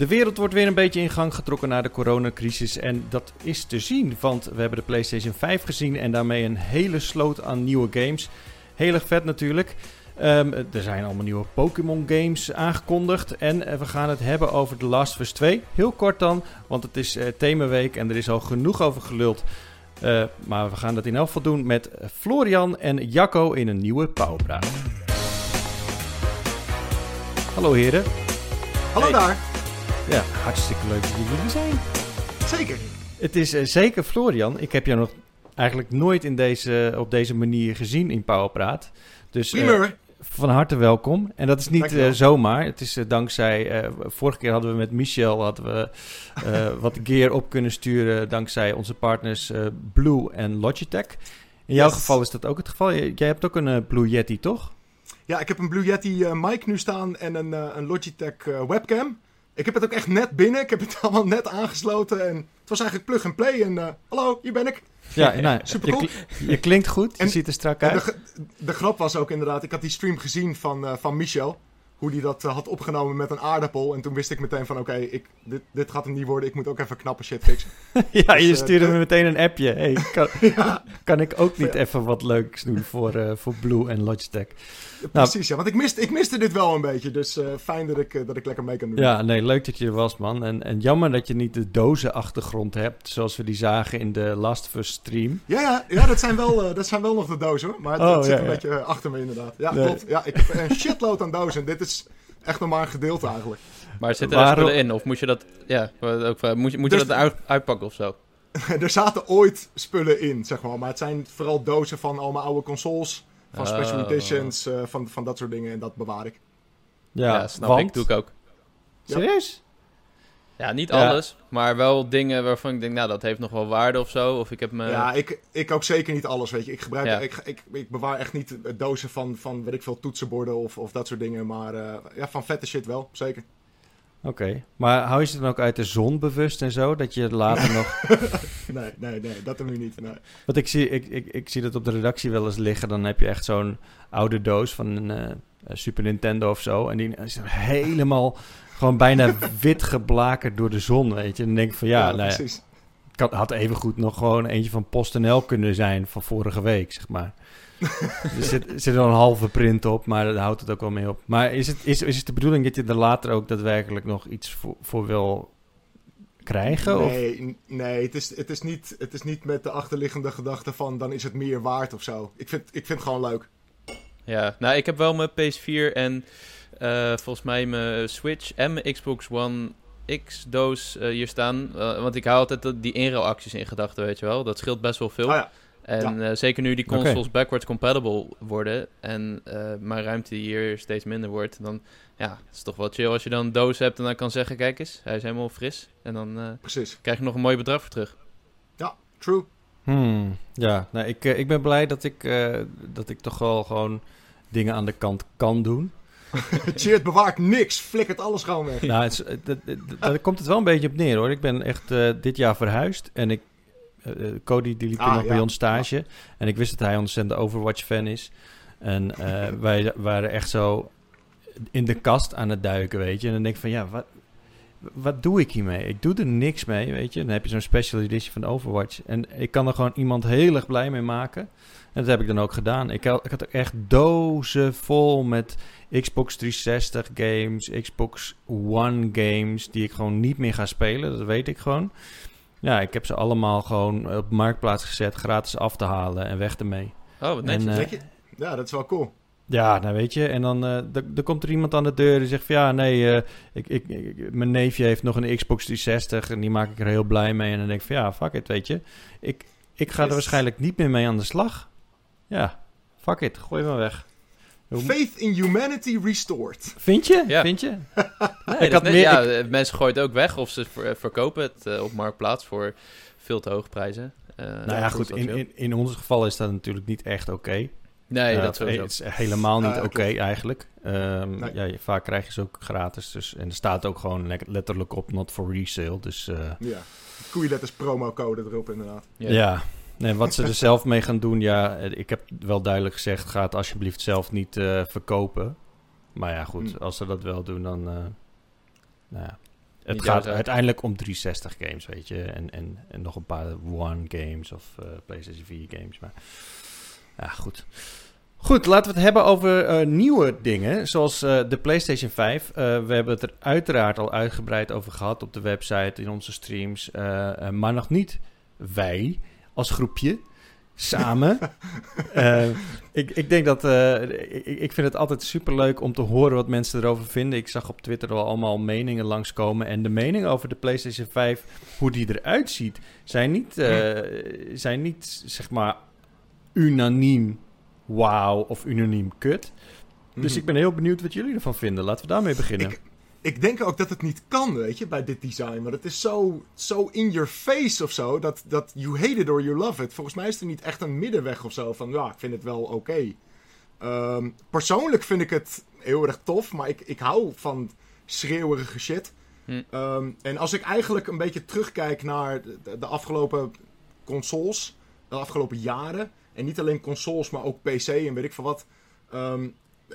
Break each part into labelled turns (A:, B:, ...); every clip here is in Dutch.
A: De wereld wordt weer een beetje in gang getrokken na de coronacrisis. En dat is te zien, want we hebben de PlayStation 5 gezien en daarmee een hele sloot aan nieuwe games. Heel erg vet natuurlijk. Ehm, er zijn allemaal nieuwe Pokémon games aangekondigd. En eh, we gaan het hebben over The Last of Us 2. Heel kort dan, want het is uh, themaweek en er is al genoeg over geluld. Uh, maar we gaan dat in elk geval doen met Florian en Jacco in een nieuwe Powerpraat. Hallo heren.
B: Hallo hey. daar.
A: Ja, hartstikke leuk dat jullie er zijn.
B: Zeker.
A: Het is uh, zeker Florian. Ik heb jou nog eigenlijk nooit in deze, op deze manier gezien in Powerpraat. Dus uh, van harte welkom. En dat is niet uh, zomaar. Het is dankzij... vorige keer hadden we met Michel hadden we, wat gear op kunnen sturen... dankzij onze partners Blue en Logitech. In jouw yes. geval is dat ook het geval. Jij hebt ook een Blue Yeti, toch?
B: Ja, ik heb een Blue Yeti mic nu staan en een, een Logitech webcam... Ik heb het ook echt net binnen. Ik heb het allemaal net aangesloten. En het was eigenlijk plug and play. En uh, hallo, hier ben ik.
A: Ja, nou, super cool. Je, je, klinkt goed. Je ziet er strak uit.
B: De, de, grap was ook inderdaad. Ik had die stream gezien van, uh, van Michel. Hoe die dat uh, had opgenomen met een aardappel. En toen wist ik meteen van oké, okay, dit, dit gaat hem niet worden. Ik moet ook even knappe shit fixen.
A: ja, dus, je stuurde me meteen een appje. Hey, kan, ja. kan ik ook niet even wat leuks doen voor, voor Blue en Logitech?
B: Precies, nou, ja. Want ik miste, ik miste dit wel een beetje. Dus uh, fijn dat ik, uh, dat ik lekker mee kan doen.
A: Ja, nee, leuk dat je er was, man. En, en jammer dat je niet de dozen achtergrond hebt. Zoals we die zagen in de Last of Us stream.
B: Ja, ja, ja dat, zijn wel, uh, dat zijn wel nog de dozen. Maar het, oh, het zit een ja. beetje achter me, inderdaad. Ja, nee. klopt. Ja, ik heb een shitload aan dozen. Dit is echt nog maar een gedeelte eigenlijk.
C: Maar zit er Waarom... spullen in? Of moet je dat, ja, ook, moet je, moet je dus... dat uit, uitpakken of zo?
B: er zaten ooit spullen in, zeg maar. Maar het zijn vooral dozen van al mijn oude consoles van special oh. editions, uh, van, van dat soort dingen. En dat bewaar ik.
C: Ja, ja snap want... ik. Doe ik ook.
A: Serieus?
C: Ja, niet alles, maar wel dingen waarvan ik denk, nou, dat heeft nog wel waarde of zo. Of ik heb me...
B: Ja, ik, ik ook zeker niet alles, weet je. Ik, gebruik, ja. ik, ik, ik bewaar echt niet dozen van, van weet ik veel, toetsenborden of, of dat soort dingen. Maar uh, ja, van vette shit wel, zeker.
A: Oké, okay. maar hou je ze dan ook uit de zon bewust en zo? Dat je later nog...
B: nee, nee, nee, dat we niet, nee.
A: Want ik zie, ik, ik, ik zie dat op de redactie wel eens liggen. Dan heb je echt zo'n oude doos van een uh, Super Nintendo of zo. En die is helemaal gewoon bijna wit geblakerd door de zon, weet je. En dan denk ik van ja, ja nou, precies. Het had evengoed nog gewoon eentje van PostNL kunnen zijn van vorige week, zeg maar. er zit, zit er een halve print op, maar daar houdt het ook wel mee op. Maar is het, is, is het de bedoeling dat je er later ook daadwerkelijk nog iets voor, voor wil krijgen?
B: Nee, of? nee het, is, het, is niet, het is niet met de achterliggende gedachte van dan is het meer waard of zo. Ik vind, ik vind het gewoon leuk.
C: Ja, nou ik heb wel mijn PS4 en uh, volgens mij mijn Switch en mijn Xbox One X-doos uh, hier staan. Uh, want ik hou altijd die inruilacties in gedachten, weet je wel. Dat scheelt best wel veel. Oh ja. En ja. uh, zeker nu die consoles okay. backwards compatible worden en uh, mijn ruimte hier steeds minder wordt, dan ja, het is toch wel chill als je dan een doos hebt en dan kan zeggen, kijk eens, hij is helemaal fris. En dan uh,
B: Precies.
C: krijg je nog een mooi bedrag voor terug.
B: Ja, true.
A: Hmm, ja, nou, ik, ik ben blij dat ik, dat ik toch wel gewoon dingen aan de kant kan doen.
B: Cheert bewaart niks, flikkert alles gewoon weg.
A: Nou, het is, daar komt het wel een beetje op neer hoor. Ik ben echt dit jaar verhuisd en ik uh, Cody die liep ah, nog ja. bij ons stage. Ja. En ik wist dat hij ontzettend Overwatch-fan is. En uh, wij waren echt zo in de kast aan het duiken, weet je. En dan denk ik van, ja, wat, wat doe ik hiermee? Ik doe er niks mee, weet je. Dan heb je zo'n special edition van Overwatch. En ik kan er gewoon iemand heel erg blij mee maken. En dat heb ik dan ook gedaan. Ik had, ik had echt dozen vol met Xbox 360 games, Xbox One games... die ik gewoon niet meer ga spelen, dat weet ik gewoon. Ja, ik heb ze allemaal gewoon op marktplaats gezet, gratis af te halen en weg ermee.
C: Oh, wat netjes.
B: En, uh, ja, dat is wel cool.
A: Ja, nou weet je, en dan uh, komt er iemand aan de deur die zegt van ja, nee, uh, ik, ik, ik, mijn neefje heeft nog een Xbox 360 en die maak ik er heel blij mee. En dan denk ik van ja, fuck it, weet je. Ik, ik ga er waarschijnlijk niet meer mee aan de slag. Ja, fuck it, gooi maar weg.
B: Faith in humanity restored.
A: Vind je? Ja. Vind je?
C: nee, ik had meer, ja, ik... mensen gooien het ook weg of ze ver, verkopen het uh, op marktplaats voor veel te hoge prijzen.
A: Uh, nou ja, goed, in, in, in ons geval is dat natuurlijk niet echt oké. Okay.
C: Nee, uh, dat sowieso.
A: Het is helemaal niet oké okay, eigenlijk. Um, nee. ja, vaak krijg je ze ook gratis. Dus, en er staat ook gewoon letterlijk op not for resale. Dus,
B: ja, koeienletters promocode erop inderdaad.
A: Ja. ja. Nee, wat ze er zelf mee gaan doen, ja, ik heb wel duidelijk gezegd, ga het alsjeblieft zelf niet uh, verkopen. Maar ja, goed, hmm. als ze dat wel doen, dan, uh, nou ja. Het gaat uiteindelijk om 360 games, weet je. En, en, en nog een paar One games of uh, PlayStation 4 games. Maar ja, goed. Goed, laten we het hebben over uh, nieuwe dingen, zoals uh, de PlayStation 5. Uh, we hebben het er uiteraard al uitgebreid over gehad op de website, in onze streams. maar nog niet wij als groepje samen. ik, ik denk dat. ik, ik vind het altijd super leuk om te horen wat mensen erover vinden. Ik zag op Twitter al allemaal meningen langskomen. En de meningen over de PlayStation 5, hoe die eruit ziet, zijn niet, zijn niet zeg maar unaniem wauw of unaniem kut. Dus mhm. ik ben heel benieuwd wat jullie ervan vinden. Laten we daarmee beginnen.
B: Ik, ik denk ook dat het niet kan, weet je, bij dit design. Maar het is zo, zo in your face of zo, dat, dat you hate it or you love it. Volgens mij is er niet echt een middenweg of zo van, ja, ik vind het wel oké. Ehm, persoonlijk vind ik het heel erg tof, maar ik, ik hou van schreeuwerige shit. Hm. Ehm, en als ik eigenlijk een beetje terugkijk naar de, de afgelopen consoles, de afgelopen jaren, en niet alleen consoles, maar ook PC en weet ik veel wat. Ehm,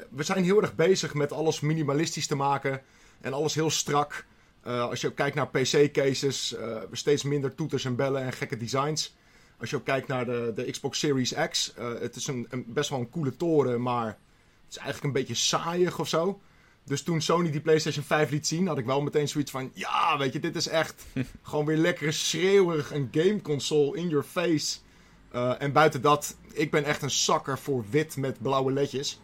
B: we zijn heel erg bezig met alles minimalistisch te maken. En alles heel strak. Uh, als je ook kijkt naar PC-cases, uh, eh, steeds minder toeters en bellen en gekke designs. Als je ook kijkt naar de, de Xbox Series X, uh, het is een, een, best wel een coole toren, maar het is eigenlijk een beetje saaiig of zo. Dus toen Sony die PlayStation 5 liet zien, had ik wel meteen zoiets van: ja, weet je, dit is echt gewoon weer lekker schreeuwerig een gameconsole in your face. En buiten dat, ik ben echt een zakker voor wit met blauwe ledjes.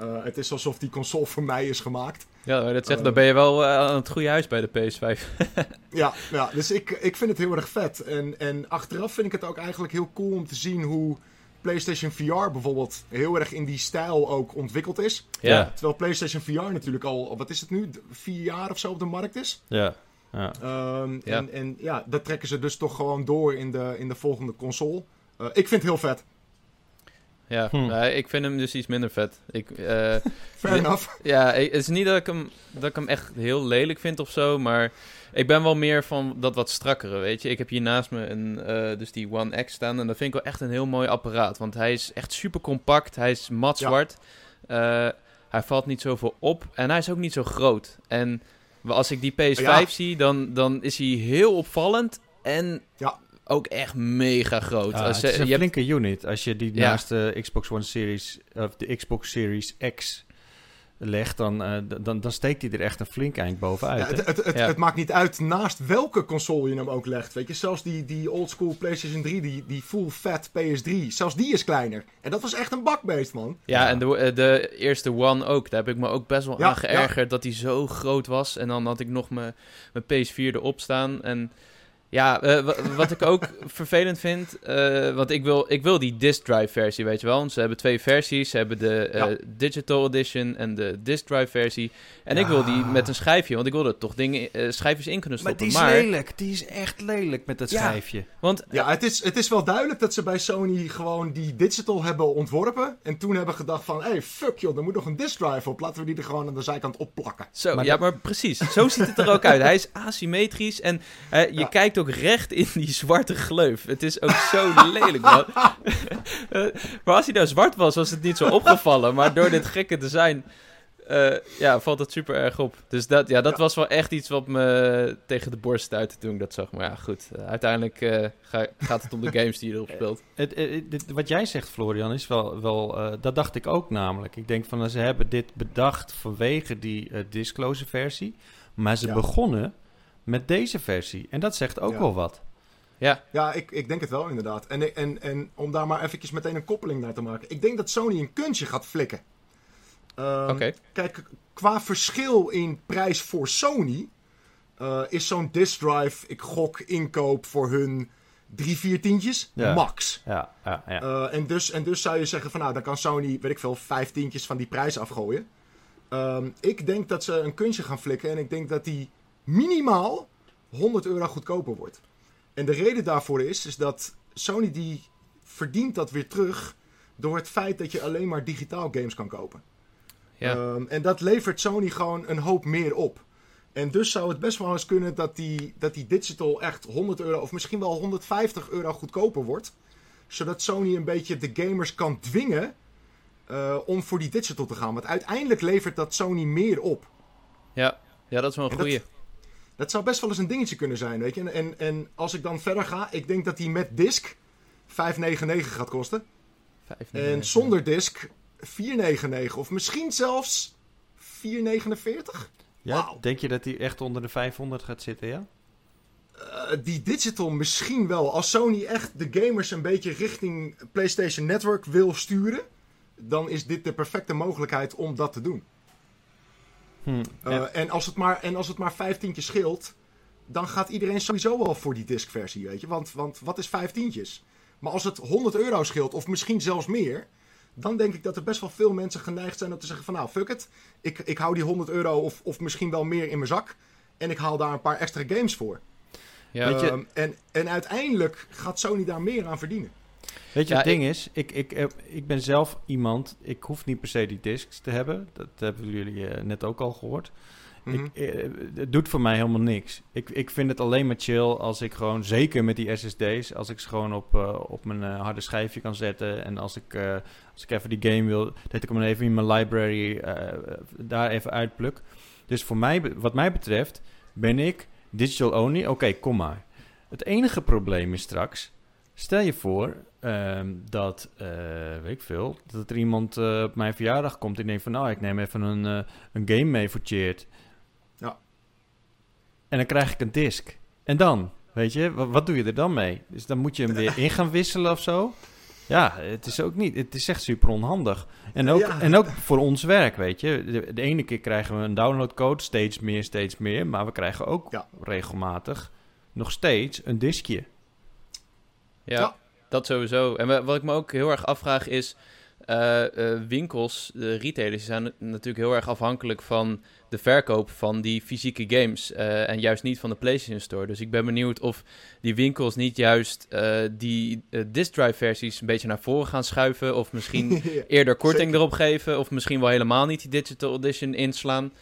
B: Uh, het is alsof die console voor mij is gemaakt.
C: Ja, dat zegt, uh, dan ben je wel aan het goede huis bij de PS5.
B: ja, ja, dus ik, ik vind het heel erg vet. En, en achteraf vind ik het ook eigenlijk heel cool om te zien hoe PlayStation VR bijvoorbeeld heel erg in die stijl ook ontwikkeld is.
C: Ja.
B: Terwijl PlayStation VR natuurlijk al, wat is het nu, vier jaar of zo op de markt is.
A: Ja. Ja.
B: Um, ja. En, en ja, dat trekken ze dus toch gewoon door in de, in de volgende console. Uh, ik vind het heel vet.
C: Ja, hm. ik vind hem dus iets minder vet. Ik, uh,
B: Fair enough.
C: Ja, het is niet dat ik, hem, dat ik hem echt heel lelijk vind of zo, maar ik ben wel meer van dat wat strakkere, weet je. Ik heb hier naast me een, uh, dus die One X staan en dat vind ik wel echt een heel mooi apparaat. Want hij is echt super compact, hij is mat zwart, ja. hij valt niet zoveel op en hij is ook niet zo groot. En als ik die PS5 ja. zie, dan, dan is hij heel opvallend en
B: ja
C: ook echt mega groot.
A: Ja, Als, het is een je flinke unit. Als je die naast de Xbox One Series of de Xbox Series X legt, dan, uh, dan, dan steekt hij er echt een flink eind bovenuit.
B: Ja, het, het, het, het, maakt niet uit naast welke console je hem ook legt. Weet je, zelfs die, die oldschool PlayStation 3, die, die full fat PS3, zelfs die is kleiner. En dat was echt een bakbeest, man.
C: Ja, en de, eh, de eerste One ook. Daar heb ik me ook best wel aan geërgerd dat hij zo groot was. En dan had ik nog mijn, mijn PS4 erop staan. En ja, uh, wat ik ook vervelend vind, uh, want ik wil, ik wil die disk drive versie, weet je wel. Want ze hebben twee versies, ze hebben de uh, digital edition en de disk drive versie. En ja. ik wil die met een schijfje, want ik wil er toch dingen, schijfjes in kunnen stoppen.
A: Maar die is lelijk, die is echt lelijk met dat ja. schijfje.
B: Want, ja, het is, het is wel duidelijk dat ze bij Sony gewoon die digital hebben ontworpen. En toen hebben gedacht van, hé, hey, fuck joh, er moet nog een disk drive op. Laten we die er gewoon aan de zijkant opplakken.
C: Zo, maar ja, maar precies. Zo ziet het er ook uit. Hij is asymmetrisch en je kijkt ook recht in die zwarte gleuf. Het is ook zo lelijk, man. maar als hij nou zwart was, was het niet zo opgevallen. Maar door dit gekke design... Uh, ja, valt het super erg op. Dus dat, ja, dat was wel echt iets wat me tegen de borst stuitte toen ik dat zag. Maar ja, goed. Uh, uiteindelijk uh, ga, gaat het om de games die je erop speelt.
A: Het, het, wat jij zegt, Florian, is wel... wel dat dacht ik ook namelijk. Ik denk van, ze hebben dit bedacht vanwege die disclose versie. Maar ze ja. begonnen met deze versie. En dat zegt ook wel wat.
C: Ja,
B: ja ik, ik denk het wel inderdaad. En, en, en om daar maar eventjes meteen een koppeling naar te maken. Ik denk dat Sony een kunstje gaat flikken.
C: Um,
B: Kijk, qua verschil in prijs voor Sony... Uh, is zo'n disk drive, ik gok, inkoop voor hun drie, vier tientjes, max.
A: Ja, ja, ja.
B: Uh, en, dus, en dus zou je zeggen van nou, dan kan Sony, weet ik veel, vijf tientjes van die prijs afgooien. Um, ik denk dat ze een kunstje gaan flikken en ik denk dat die minimaal 100 euro goedkoper wordt. En de reden daarvoor is, is dat Sony die verdient dat weer terug door het feit dat je alleen maar digitaal games kan kopen.
C: Ja.
B: Um, en dat levert Sony gewoon een hoop meer op. En dus zou het best wel eens kunnen dat die, dat die digital echt 100 euro of misschien wel 150 euro goedkoper wordt. Zodat Sony een beetje de gamers kan dwingen uh, om voor die digital te gaan. Want uiteindelijk levert dat Sony meer op.
C: Ja, ja dat is wel een goede.
B: Dat zou best wel eens een dingetje kunnen zijn, weet je. En, en, en als ik dan verder ga, ik denk dat die met disc 5,99 gaat kosten.
C: 5,99.
B: En zonder disc 4,99 of misschien zelfs 4,49.
A: Ja, denk je dat hij echt onder de 500 gaat zitten, ja?
B: Eh, die digital misschien wel. Als Sony echt de gamers een beetje richting PlayStation Network wil sturen, dan is dit de perfecte mogelijkheid om dat te doen.
A: Hm.
B: Eh,
A: Ja.
B: en, als het maar, en als het maar 15 scheelt, dan gaat iedereen sowieso wel voor die disc-versie, weet je. Want, want wat is 15? Maar als het 100 euro scheelt, of misschien zelfs meer, dan denk ik dat er best wel veel mensen geneigd zijn om te zeggen van nou, fuck it. Ik, ik hou die 100 euro of, of misschien wel meer in mijn zak. En ik haal daar een paar extra games voor.
C: Ja,
A: Weet je-
B: Ehm, en, en uiteindelijk gaat Sony daar meer aan verdienen.
A: Weet je,
C: Ja,
A: het ding is, ik, ik, heb- ik ben zelf iemand, ik hoef niet per se die discs te hebben. Dat hebben jullie eh, net ook al gehoord.
B: Mhm.
A: Ik, eh, het doet voor mij helemaal niks. Ik, ik vind het alleen maar chill als ik gewoon, zeker met die SSD's, als ik ze gewoon op, eh, op mijn eh, harde schijfje kan zetten. En als ik, eh, als ik even die game wil, dat ik hem even in mijn library eh, daar even uitpluk. Dus voor mij, wat mij betreft, ben ik digital only. Oké, kom maar. Het enige probleem is straks, stel je voor ehm, dat, eh, weet ik veel, dat er iemand eh, op mijn verjaardag komt en denkt van, nou, ik neem even een, eh, een game mee voor Cheert.
B: Ja.
A: En dan krijg ik een disc. En dan, weet je, wat, wat doe je er dan mee? Dus dan moet je hem weer in gaan wisselen of zo. Ja, het is ook niet, het is echt super onhandig. En ook,
B: Ja.
A: en ook voor ons werk, weet je. De, de ene keer krijgen we een downloadcode, steeds meer, steeds meer. Maar we krijgen ook
B: Ja.
A: regelmatig nog steeds een diskje.
C: Ja,
B: Ja.
C: Dat sowieso. En wa- wat ik me ook heel erg afvraag is... eh, eh, winkels, de retailers, zijn natuurlijk heel erg afhankelijk van de verkoop van die fysieke games. eh, en juist niet van de PlayStation Store. Dus ik ben benieuwd of die winkels niet juist die disc drive versies een beetje naar voren gaan schuiven. Of misschien
B: Ja.
C: eerder korting
B: Zeker.
C: erop geven. Of misschien wel helemaal niet die Digital Edition inslaan.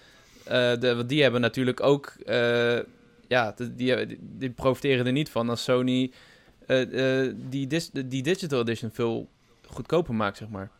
C: De, want die hebben natuurlijk ook... ja, die, die, die profiteren er niet van als Sony die, dis- die Digital Edition veel goedkoper maakt, zeg maar.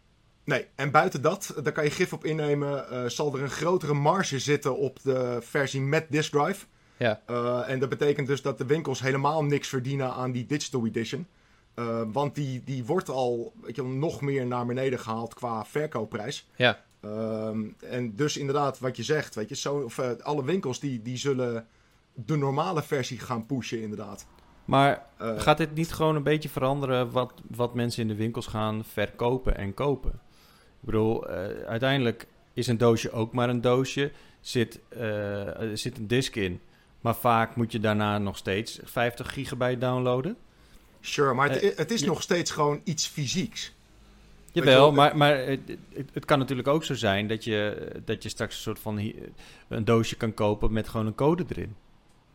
B: Nee, en buiten dat, daar kan je gif op innemen, eh, zal er een grotere marge zitten op de versie met disk drive.
C: Ja.
B: Eh, en dat betekent dus dat de winkels helemaal niks verdienen aan die digital edition. Eh, want die, die wordt al weet je, nog meer naar beneden gehaald qua verkoopprijs.
C: Ja.
B: Ehm, en dus inderdaad, wat je zegt, weet je, zo, of, eh, alle winkels die, die zullen de normale versie gaan pushen, inderdaad.
A: Maar
B: Eh,
A: gaat dit niet gewoon een beetje veranderen wat, wat mensen in de winkels gaan verkopen en kopen? Ik bedoel, eh, uiteindelijk is een doosje ook maar een doosje. Zit, eh, er zit een disk in. Maar vaak moet je daarna nog steeds 50 gigabyte downloaden.
B: Sure, maar het, het is nog steeds gewoon iets fysieks.
A: Jawel,
B: wel,
A: maar, maar het, het- kan natuurlijk ook zo zijn dat je, dat je straks een soort van een doosje kan kopen met gewoon een code erin.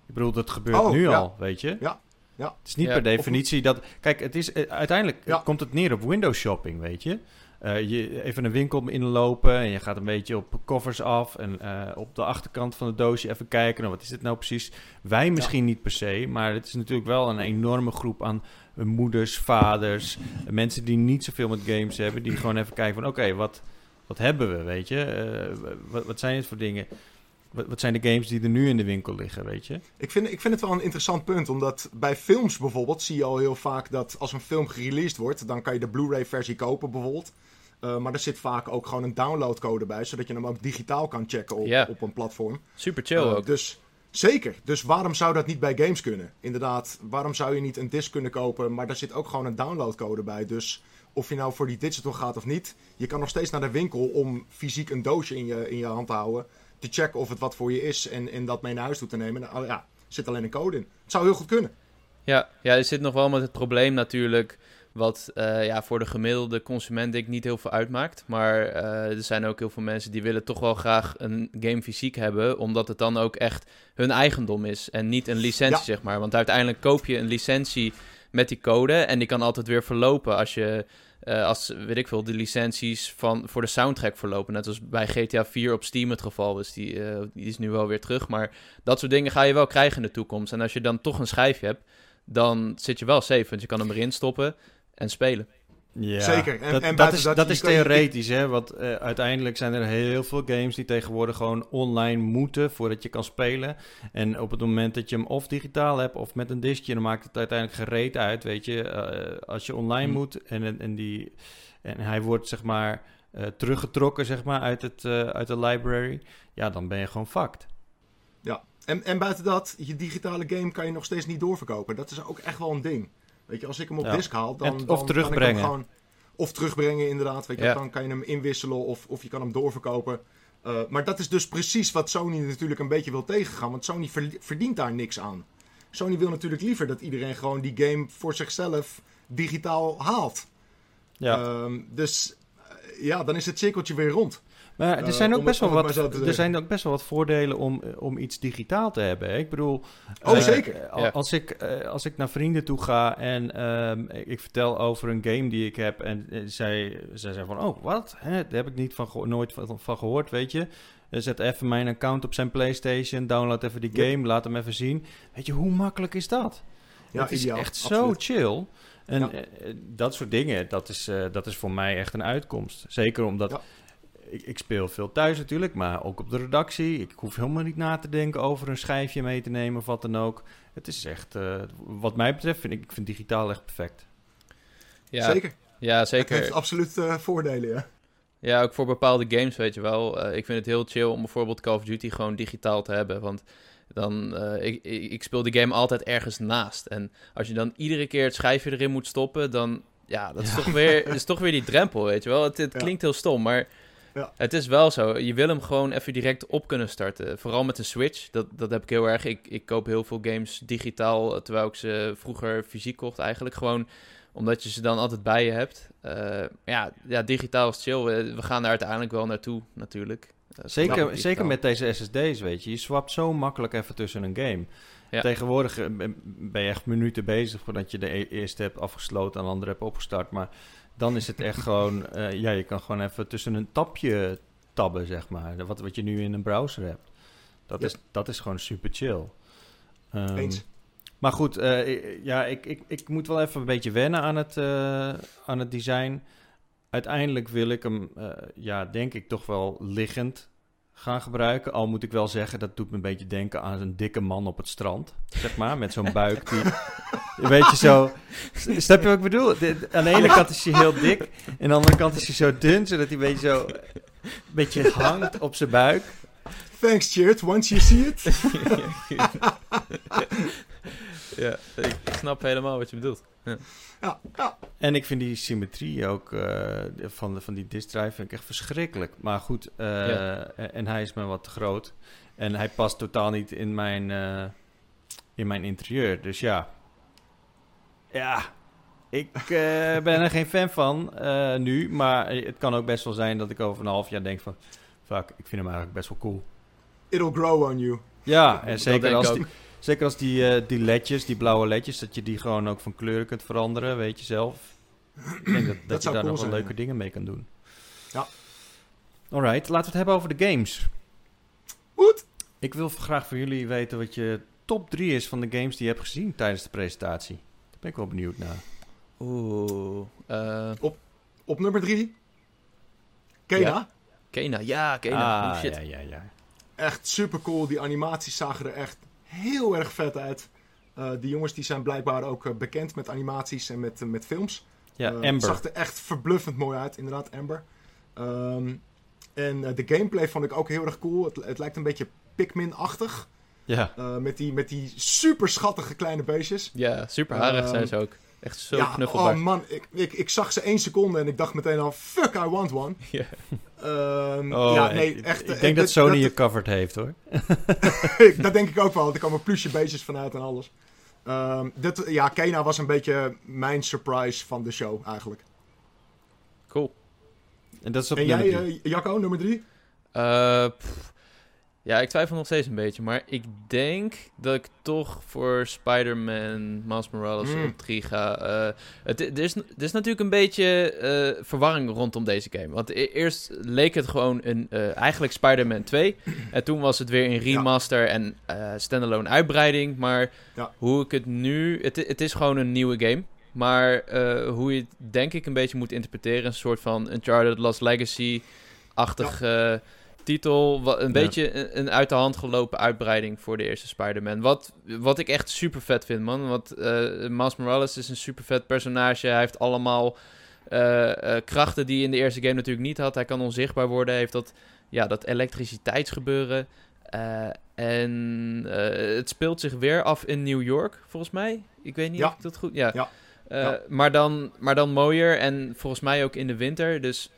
A: Ik bedoel, dat gebeurt
B: Oh,
A: nu
B: ja.
A: al, weet je?
B: Ja, ja.
A: Het is niet
C: Ja,
A: per
B: of-
A: definitie dat... Kijk, het is, eh, uiteindelijk
B: Ja.
A: komt het neer op window shopping, weet je? Eh, je even een winkel inlopen en je gaat een beetje op covers af... en eh, op de achterkant van het doosje even kijken... nou, wat is dit nou precies? Wij misschien niet per se, maar het is natuurlijk wel een enorme groep aan moeders, vaders... mensen die niet zoveel met games hebben... die gewoon even kijken van, oké, wat, wat hebben we, weet je? Eh, wat, wat zijn het voor dingen? Wat, wat zijn de games die er nu in de winkel liggen, weet je?
B: Ik vind, ik vind het wel een interessant punt, omdat bij films bijvoorbeeld zie je al heel vaak dat als een film gereleased wordt, dan kan je de Blu-ray versie kopen bijvoorbeeld. Eh, maar er zit vaak ook gewoon een downloadcode bij, zodat je hem ook digitaal kan checken op, op een platform.
C: Super chill
B: Eh,
C: ook.
B: Dus zeker. Dus waarom zou dat niet bij games kunnen? Inderdaad, waarom zou je niet een disc kunnen kopen, maar daar zit ook gewoon een downloadcode bij. Dus of je nou voor die digital gaat of niet, je kan nog steeds naar de winkel om fysiek een doosje in je, in je hand te houden. Te checken of het wat voor je is en, en dat mee naar huis toe te nemen. Nou, ja, er zit alleen een code in. Het zou heel goed kunnen.
C: Ja, ja, er zit nog wel met het probleem natuurlijk... wat eh, ja, voor de gemiddelde consument denk ik niet heel veel uitmaakt. Maar eh, er zijn ook heel veel mensen die willen toch wel graag een game fysiek hebben... omdat het dan ook echt hun eigendom is en niet een licentie,
B: Ja.
C: zeg maar. Want uiteindelijk koop je een licentie met die code... en die kan altijd weer verlopen als je... eh, als, weet ik veel, de licenties van, voor de soundtrack verlopen. Net als bij GTA 4 op Steam het geval is. Die, eh, die is nu wel weer terug. Maar dat soort dingen ga je wel krijgen in de toekomst. En als je dan toch een schijfje hebt, dan zit je wel safe. Want je kan hem erin stoppen en spelen.
B: Ja, Zeker.
A: En, dat, en dat is, dat, is theoretisch, hè? Want uh, uiteindelijk zijn er heel veel games die tegenwoordig gewoon online moeten voordat je kan spelen. En op het moment dat je hem of digitaal hebt of met een diskje, dan maakt het uiteindelijk gereed uit, weet je. Uh, als je online hmm. moet en, en, die, en hij wordt, zeg maar, uh, teruggetrokken, zeg maar, uit, het, uit de library, ja, dan ben je gewoon fucked.
B: Ja, en, en buiten dat, je digitale game kan je nog steeds niet doorverkopen. Dat is ook echt wel een ding. Weet je, als ik hem op ja. disk haal, dan,
A: of terugbrengen. Kan ik hem gewoon,
B: of terugbrengen inderdaad. Weet je, dan kan je hem inwisselen of, of je kan hem doorverkopen. Uh, maar dat is dus precies wat Sony natuurlijk een beetje wil tegengaan. Want Sony verdient daar niks aan. Sony wil natuurlijk liever dat iedereen gewoon die game voor zichzelf digitaal haalt. Ja. Um, dus uh, ja, dan is het cirkeltje weer rond.
A: Maar er zijn, ook best wel wat, er zijn ook best wel wat voordelen om, om iets digitaal te hebben. Ik bedoel,
B: oh, uh, zeker.
A: Als, ik, uh, als ik naar vrienden toe ga en um, ik vertel over een game die ik heb en uh, zij, zij zeggen van, oh, wat? Hè? Daar heb ik niet van, nooit van, van, gehoord, weet je. Zet even mijn account op zijn PlayStation, download even die game, laat hem even zien. Weet je, hoe makkelijk is dat? Ja, het is ideaal, echt absoluut. zo chill. En dat soort dingen, dat is, dat is voor mij echt een uitkomst. Zeker omdat ik, ik, speel veel thuis natuurlijk, maar ook op de redactie. Ik hoef helemaal niet na te denken over een schijfje mee te nemen of wat dan ook. Het is echt, uh, wat mij betreft, vind ik, ik vind digitaal echt perfect.
B: Ja, zeker.
C: Ja, zeker.
B: Het heeft absoluut uh, voordelen, ja.
C: Ja, ook voor bepaalde games, weet je wel. Uh, ik vind het heel chill om bijvoorbeeld Call of Duty gewoon digitaal te hebben. Want dan, uh, ik, ik, speel die game altijd ergens naast. En als je dan iedere keer het schijfje erin moet stoppen, dan... Ja, dat is, Toch, weer, is toch weer die drempel, weet je wel. Het, het klinkt heel stom, maar ja. Het is wel zo. Je wil hem gewoon even direct op kunnen starten. Vooral met de Switch. Dat, dat heb ik heel erg. Ik, ik koop heel veel games digitaal, terwijl ik ze vroeger fysiek kocht eigenlijk. Gewoon omdat je ze dan altijd bij je hebt. Uh, ja, ja, digitaal is chill. We, gaan daar uiteindelijk wel naartoe, natuurlijk.
A: Uh, zeker zeker met deze SSD's, weet je. Je swapt zo makkelijk even tussen een game. Ja. Tegenwoordig eh, ben je echt minuten bezig voordat je de e-, eerste hebt afgesloten en de andere hebt opgestart. Maar dan is het echt gewoon, uh, ja, je kan gewoon even tussen een tapje tabben, zeg maar. Wat, wat je nu in een browser hebt. Dat, is, dat is gewoon super chill.
B: Um, Eens.
A: Maar goed, uh, ja, ik, ik, ik moet wel even een beetje wennen aan het, uh, aan het design. Uiteindelijk wil ik hem, ja, denk ik toch wel liggend gaan gebruiken. Al moet ik wel zeggen, dat doet me een beetje denken aan een dikke man op het strand. Zeg maar, met zo'n buik die... Weet je zo... Snap je wat ik bedoel? aan de ene kant is hij heel dik. En aan de andere kant is hij zo dun, zodat hij een beetje zo... Een beetje hangt op zijn buik.
B: Thanks, Chert. Once you see it.
C: ja, ik snap helemaal wat je bedoelt. Ja.
B: Ja, ja.
A: En ik vind die symmetrie ook uh, van, van die disk drive vind ik echt verschrikkelijk. Maar goed, uh, en hij is me wat te groot. En hij past totaal niet in mijn, uh, in mijn interieur. Dus ja, ja, ik ben er geen fan van nu. Maar het kan ook best wel zijn dat ik over een half jaar denk van... Fuck, ik vind hem eigenlijk best wel cool.
B: It'll grow on you.
A: Ja, en zeker als die, zeker als die, uh, die ledjes, die blauwe ledjes, dat je die gewoon ook van kleur kunt veranderen, weet je zelf. Ik denk dat, dat, je daar nog wel leuke dingen mee kan doen.
B: Ja.
A: Alright, laten we het hebben over de games.
B: Goed.
A: Ik wil graag van jullie weten wat je top 3 is van de games die je hebt gezien tijdens de presentatie. Daar ben ik wel benieuwd naar.
C: Oeh. Uh...
B: Op, op nummer 3. Kena.
C: Ja. Kena, ja, Kena.
A: Ah, shit. Ja, ja, ja
B: echt super cool. Die animaties zagen er echt heel erg vet uit. Uh, die jongens die zijn blijkbaar ook uh, bekend met animaties en met, uh, met films.
A: Ja,
B: uh,
A: Amber.
B: Het zag er echt verbluffend mooi uit, inderdaad, Amber. Um, en de gameplay vond ik ook heel erg cool. Het, het lijkt een beetje Pikmin-achtig.
A: Ja.
B: met, die, met die super schattige kleine beestjes.
C: Ja, super harig zijn ze ook. Echt zo ja,
B: knuffelbaar. Oh man, ik, ik, ik zag ze één seconde en ik dacht meteen al, fuck, I want one.
C: Ja.
B: Um, oh, ja, nee, echt.
A: Ik denk dat Sony je covered heeft hoor.
B: dat denk ik ook wel, want er komen plusje beestjes vanuit en alles. Um, dit, ja, Kena was een beetje mijn surprise van de show eigenlijk.
C: Cool.
A: En, dat is op
B: en jij, uh, Jacco, nummer drie?
C: Uh, ja, ik twijfel nog steeds een beetje. Maar ik denk dat ik toch voor Spider-Man Miles Morales mm. op 3 ga. Uh, het, er, is, er is natuurlijk een beetje uh, verwarring rondom deze game. Want e eerst leek het gewoon een, uh, eigenlijk Spider-Man 2. en toen was het weer een remaster ja. en standalone uitbreiding. Maar ja. hoe ik het nu... Het, het is gewoon een nieuwe game. Maar eh, hoe je het denk ik een beetje moet interpreteren... een soort van Uncharted Lost Legacy-achtig eh, titel. Wat, een
A: Ja.
C: beetje een, uit de hand gelopen uitbreiding voor de eerste Spider-Man. Wat, wat ik echt super vet vind, man. Want eh Miles Morales is een super vet personage. Hij heeft allemaal eh, eh, krachten die hij in de eerste game natuurlijk niet had. Hij kan onzichtbaar worden. Hij heeft dat, ja, dat elektriciteitsgebeuren. En het speelt zich weer af in New York, volgens mij. Ik weet niet
B: Ja.
C: of ik dat goed... Ja.
B: Ja.
C: Maar, dan, maar dan mooier en volgens mij ook in de winter. Dus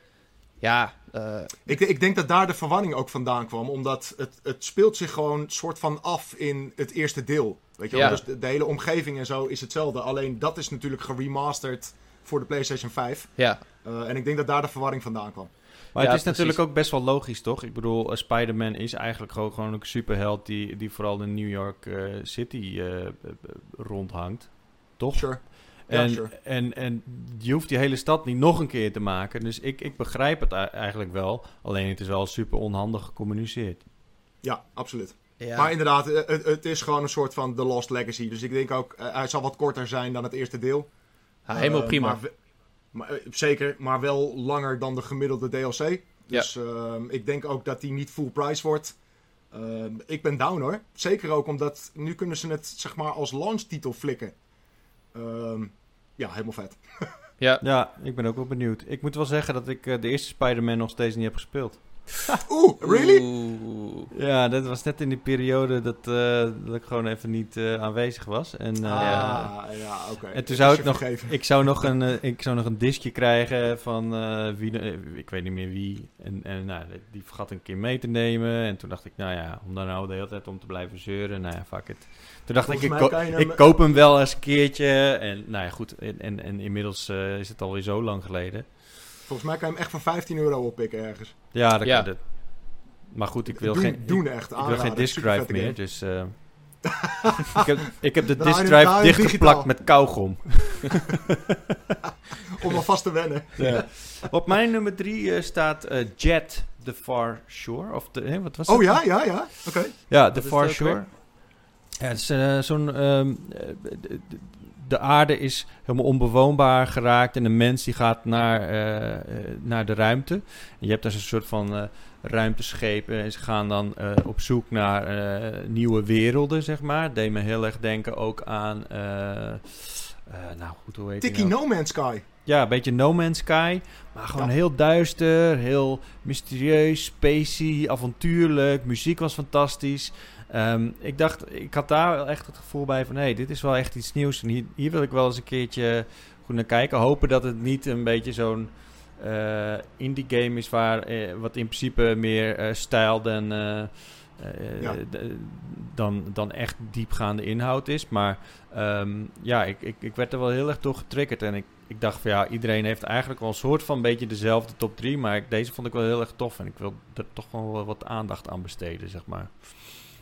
C: ja, eh,
B: Ik, ik denk dat daar de verwarring ook vandaan kwam. Omdat het, het speelt zich gewoon soort van af in het eerste deel. Weet je wel?
C: Ja.
B: Dus de, de hele omgeving en zo is hetzelfde. Alleen dat is natuurlijk geremasterd voor de PlayStation 5.
C: ja.
B: Eh, en ik denk dat daar de verwarring vandaan kwam.
A: Maar
C: Ja,
A: het is natuurlijk
C: precies.
A: ook best wel logisch, toch? Ik bedoel, eh, Spider-Man is eigenlijk gewoon, gewoon een superheld die, die vooral in New York eh, City rondhangt. Toch?
B: Sure. Ja,
A: En,
B: sure.
A: en, en je hoeft die hele stad niet nog een keer te maken. Dus ik, ik begrijp het eigenlijk wel. Alleen het is wel super onhandig gecommuniceerd.
B: Ja, absoluut.
C: ja.
B: Maar inderdaad, eh, het, het is gewoon een soort van The Lost Legacy. Dus ik denk ook, eh, hij zal wat korter zijn dan het eerste deel.
C: Ja, helemaal
B: Eh,
C: prima.
B: Maar, eh, zeker, maar wel langer dan de gemiddelde DLC. Dus ehm, ik denk ook dat die niet full price wordt. Ehm, ik ben down hoor. Zeker ook omdat nu kunnen ze het zeg maar als launchtitel flikken. Ehm, ja, helemaal vet.
C: ja.
A: Ja, ik ben ook wel benieuwd. Ik moet wel zeggen dat ik eh, de eerste Spider-Man nog steeds niet heb gespeeld.
B: Oeh, really?
C: Oeh.
A: Ja, dat was net in die periode dat, eh, dat ik gewoon even niet eh, aanwezig was. En, eh,
B: ah, ja, oké.
A: En
B: Het
A: toen zou ik nog,
B: vergeven.
A: ik zou nog een, ik zou nog een diskje krijgen van eh, wie, eh, ik weet niet meer wie. En, en nou, die vergat een keer mee te nemen. En toen dacht ik, nou ja, om dan nou de hele tijd om te blijven zeuren, nou ja, fuck it. Toen dacht
B: Volgens
A: ik, ik, ko-
B: hem-
A: ik koop hem wel eens een keertje. En nou ja, goed. En, en, en inmiddels is het alweer zo lang geleden.
B: Volgens mij kan je hem echt voor 15 euro oppikken ergens.
A: Ja, dat
C: Ja.
A: kan het. Maar goed, ik wil
B: doen,
A: geen,
B: doen echt.
A: ik wil geen disk drive meer.
B: game.
A: Dus eh, ik, heb, ik heb de disk drive dichtgeplakt met kauwgom.
B: Om alvast te wennen.
A: Ja. Op mijn nummer drie eh, staat eh, Jet, The Far Shore. Of de, hè, wat was
B: Oh ja, ja, ja. Oké.
A: Ja, The Far Shore. Ja, het is zo'n... ehm, eh, de, de- de aarde is helemaal onbewoonbaar geraakt en de mens die gaat naar, eh, eh, naar de ruimte. En je hebt daar zo'n soort van eh, ruimteschepen en ze gaan dan op zoek naar nieuwe werelden, zeg maar. Deed me heel erg denken ook aan... nou goed, hoe heet
B: Tikkie
A: nou?
B: No Man's Sky.
A: Ja, een beetje No Man's Sky. Maar gewoon
B: Ja.
A: heel duister, heel mysterieus, spacey, avontuurlijk. Muziek was fantastisch. Ehm, ik dacht, ik had daar wel echt het gevoel bij van... hé, hey, dit is wel echt iets nieuws. En hier, hier wil ik wel eens een keertje goed naar kijken. Hopen dat het niet een beetje zo'n eh, indie game is... Waar, eh, wat in principe meer eh, stijl dan,
B: Ja.
A: dan, dan echt diepgaande inhoud is. Maar ehm, ja, ik, ik, ik werd er wel heel erg door getriggerd. En ik, ik dacht van ja, iedereen heeft eigenlijk wel een soort van beetje dezelfde top 3. Maar ik- deze vond ik wel heel erg tof. En ik wil er toch wel wat aandacht aan besteden, zeg maar.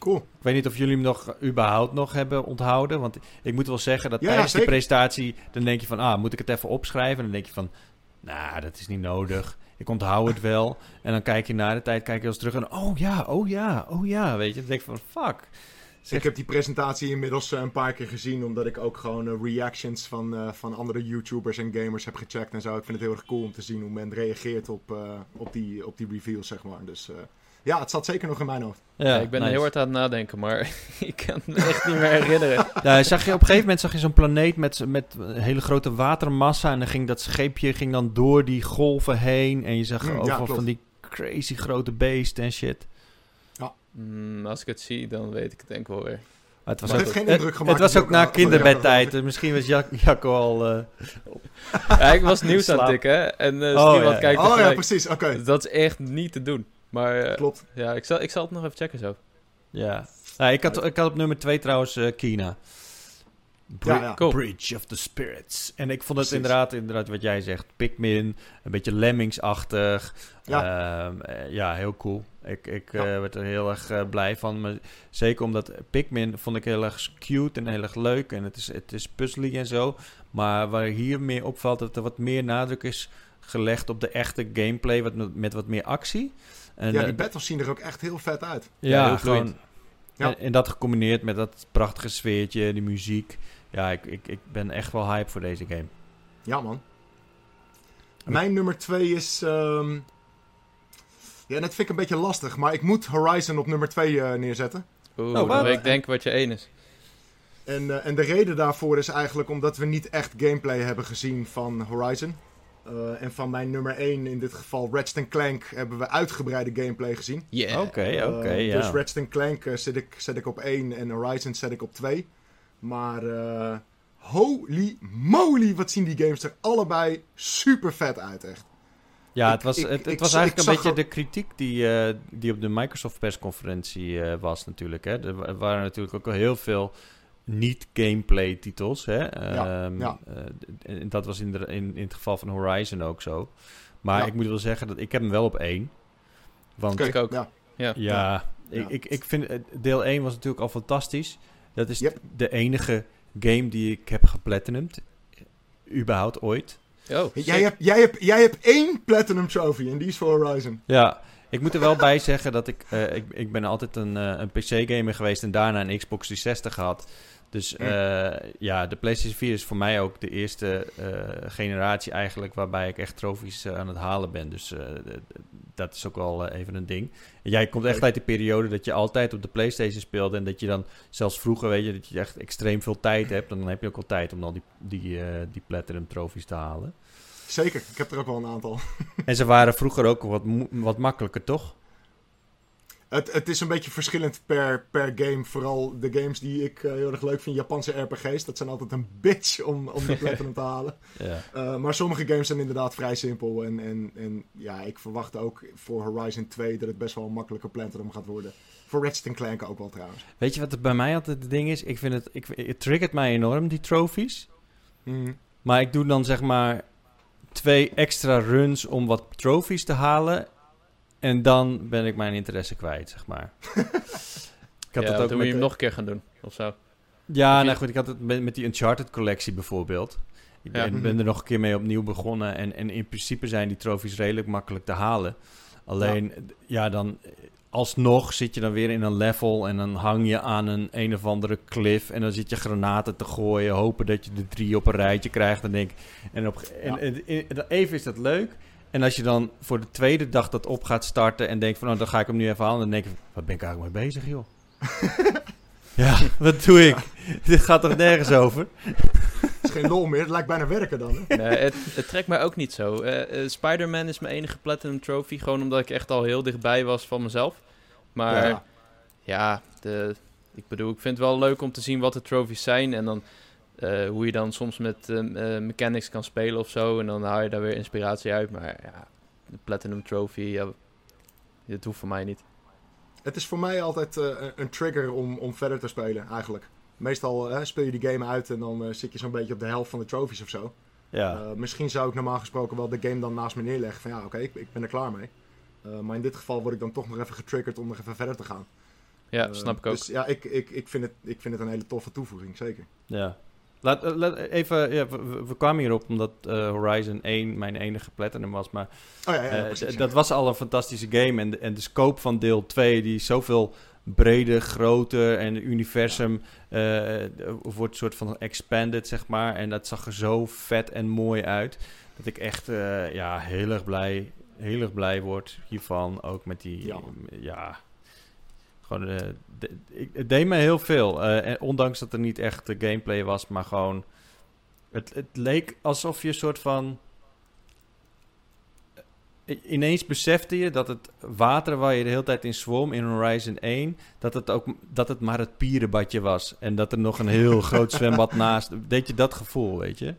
B: Cool.
A: Ik weet niet of jullie hem nog überhaupt nog hebben onthouden. Want ik moet wel zeggen dat
B: Ja,
A: tijdens die
B: zeker.
A: presentatie... dan denk je van, ah, moet ik het even opschrijven? En dan denk je van, nou, dat is niet nodig. Ik onthoud het wel. En dan kijk je na de tijd, kijk je eens terug en... oh ja, oh ja, oh ja, weet je. Dan denk je van, fuck. Zeg-
B: Ik heb die presentatie inmiddels eh, een paar keer gezien, omdat ik ook gewoon eh, reactions van, eh, van andere YouTubers en gamers heb gecheckt en zo. Ik vind het heel erg cool om te zien hoe men reageert op, op, die, op die reveals, zeg maar. Dus ja, het zat zeker nog in mijn hoofd.
C: Ja, ik ben
A: nice.
C: heel hard aan het nadenken, maar ik kan het me echt niet meer herinneren.
A: Ja, zag je, op een gegeven moment zag je zo'n planeet met, met een hele grote watermassa. En dan ging dat scheepje ging dan door die golven heen. En je zag
B: Mm, ja,
A: overal van die crazy grote beesten en shit.
C: Hmm, als ik het zie, dan weet ik het denk ik wel weer.
A: Maar het was
B: Maar
A: ook,
B: het heeft geen
A: het,
B: indruk gemaakt
A: het was ook na kinderbedtijd. Dus misschien was Jacco al... eh,
C: Ja, ik was nieuws aan het tikken en eh
A: Oh, ja.
C: kijken
B: Oh ja, precies. Oké,
C: Dat is echt niet te doen. Maar eh,
B: klopt.
C: ja, ik zal, ik zal het nog even checken zo.
A: ja. ja ik, had, ik had op nummer 2 trouwens eh, Kina. Bri-
B: Ja, ja.
C: Cool.
A: Bridge of the Spirits. En ik vond het
B: Precies.
A: inderdaad, inderdaad wat jij zegt. Pikmin, een beetje Lemmings-achtig.
B: Ja.
A: Ehm, eh, ja, heel cool. Ik, ik
B: Ja.
A: werd er heel erg blij van. Maar zeker omdat Pikmin vond ik heel erg cute en heel erg leuk. En het is, het is puzzely en zo. Maar waar hier meer opvalt, dat er wat meer nadruk is gelegd op de echte gameplay. Wat, met, met wat meer actie. En,
B: Ja,
A: eh,
B: die battles zien er ook echt heel vet uit.
A: ja,
C: Ja, heel
A: gewoon.
B: Ja.
A: En, en dat gecombineerd met dat prachtige sfeertje, die muziek. ja, ik, ik, ik ben echt wel hype voor deze game.
B: Ja, man. Mijn nummer 2 is. ehm, Ja, dat vind ik een beetje lastig, maar ik moet Horizon op nummer 2 neerzetten.
C: Oeh,
A: Oh,
C: dan
A: wat?
C: weet ik denk wat je één is.
B: En, eh, en de reden daarvoor is eigenlijk omdat we niet echt gameplay hebben gezien van Horizon. Eh, en van mijn nummer 1, in dit geval Ratchet Clank, hebben we uitgebreide gameplay gezien.
C: Yeah.
A: Oké, oké,
B: Eh,
A: ja.
B: Dus Ratchet Clank eh, zet, ik, zet ik op 1 en Horizon zet ik op 2. Maar eh, holy moly, wat zien die games er allebei super vet uit, echt.
A: Ja,
B: Ik-
A: het was,
B: ik-
A: het, het
B: ik-
A: was eigenlijk een beetje
B: er-
A: de kritiek die, eh, die op de Microsoft persconferentie eh, was natuurlijk. Hè. Er wa- waren natuurlijk ook al heel veel niet-gameplay titels. Hè.
B: Ja,
A: Ehm,
B: ja.
A: eh, en dat was in, de, in, in het geval van Horizon ook zo. Maar
B: Ja.
A: ik moet wel zeggen dat ik heb hem wel op één. Want
C: Ik ook.
B: Ja.
C: Ja.
A: ja,
B: Ja.
A: Ik, ik, ik vind eh, deel 1 was natuurlijk al fantastisch. Dat is
B: Yep.
A: de enige game die ik heb geplatinumd. Überhaupt ooit.
C: Oh,
B: Jij, hebt, jij, hebt, jij hebt één Platinum Trophy en die is voor Horizon.
A: Ja, ik moet er wel bij zeggen dat ik... eh, ik, ik ben altijd een, eh, een PC-gamer geweest en daarna een Xbox 360 gehad. Dus
B: Hm.
A: eh, ja, de PlayStation 4 is voor mij ook de eerste eh, generatie eigenlijk... waarbij ik echt trofies eh, aan het halen ben. Dus dat is ook wel even een ding. En jij komt echt uit de periode dat je altijd op de PlayStation speelde... en dat je dan zelfs vroeger, weet je, dat je echt extreem veel tijd hebt. En dan heb je ook al tijd om al die, die, die Platinum trofies te halen.
B: Zeker, ik heb er ook wel een aantal.
A: En ze waren vroeger ook wat, wat makkelijker, toch?
B: Het, het is een beetje verschillend per, per game. Vooral de games die ik eh, heel erg leuk vind, Japanse RPG's. Dat zijn altijd een bitch om, om de Platinum te halen.
A: Ja.
B: Eh, maar sommige games zijn inderdaad vrij simpel. En, en, en ja, ik verwacht ook voor Horizon 2 dat het best wel een makkelijke Platinum gaat worden. Voor Ratchet Clank ook wel trouwens.
A: Weet je wat het bij mij altijd het ding is? Ik vind het, ik, het triggert mij enorm, die trophies.
B: Hmm.
A: Maar ik doe dan zeg maar twee extra runs om wat trophies te halen. En dan ben ik mijn interesse kwijt, zeg maar. ik had
C: ja,
A: het ook
C: moet je hem
A: de-
C: nog een keer gaan doen, of zo.
A: Ja, nou
C: je-
A: goed, ik had het met, met die Uncharted collectie bijvoorbeeld. Ik
C: Ja.
A: ben, ben er nog een keer mee opnieuw begonnen. En, en in principe zijn die trophies redelijk makkelijk te halen. Alleen, ja. dan alsnog zit je dan weer in een level en dan hang je aan een een of andere cliff en dan zit je granaten te gooien, hopen dat je de drie op een rijtje krijgt. En denk, en, op, en,
B: Ja.
A: en- en- en even is dat leuk. En als je dan voor de tweede dag dat op gaat starten en denkt van, nou, dan ga ik hem nu even halen. Dan denk je, wat ben ik eigenlijk mee bezig, joh? ja, wat doe ik? Dit gaat toch nergens over?
B: Het is geen lol meer, het lijkt bijna werken dan. Hè?
C: Nee, het, het trekt mij ook niet zo. Eh, eh, Spider-Man is mijn enige Platinum Trophy. Gewoon omdat ik echt al heel dichtbij was van mezelf. Maar ja,
B: Ja.
C: de, ik bedoel, ik vind het wel leuk om te zien wat de trophies zijn. En dan eh, hoe je dan soms met eh, eh, mechanics kan spelen of zo. En dan haal je daar weer inspiratie uit. Maar ja, de Platinum Trophy, ja, dat hoeft voor mij niet.
B: Het is voor mij altijd eh, een- trigger om, om verder te spelen, eigenlijk. Meestal speel je die game uit en dan zit je zo'n beetje op de helft van de trophies of zo.
A: Ja,
B: Eh, misschien zou ik normaal gesproken wel de game dan naast me neerleggen. Van ja, oké, ik, ik ben er klaar mee. Eh, maar in dit geval word ik dan toch nog even getriggerd om nog even verder te gaan.
C: Ja, snap ik ook.
B: Dus ja, ik, ik, ik, vind het, ik vind het een hele toffe toevoeging, zeker.
A: ja. Laat, eh, laat even, ja, we, kwamen hierop omdat eh, Horizon 1 mijn enige platinum was, maar
B: Oh ja, ja,
A: Eh,
B: precies.
A: dat was al een fantastische game. En de, en de scope van deel 2, die is zoveel breder, groter. En het universum eh, wordt soort van expanded, zeg maar. En dat zag er zo vet en mooi uit. Dat ik echt eh, ja, heel erg blij, heel erg blij word hiervan. Ook met die,
B: Ja.
A: Gewoon, eh, de- ik, het deed me heel veel. Eh, en ondanks dat er niet echt de gameplay was, maar gewoon... Het, het leek alsof je een soort van I- ineens besefte je dat het water waar je de hele tijd in zwom in Horizon 1, dat het ook dat het maar het pierenbadje was en dat er nog een heel groot zwembad naast. Deed je dat gevoel, weet je?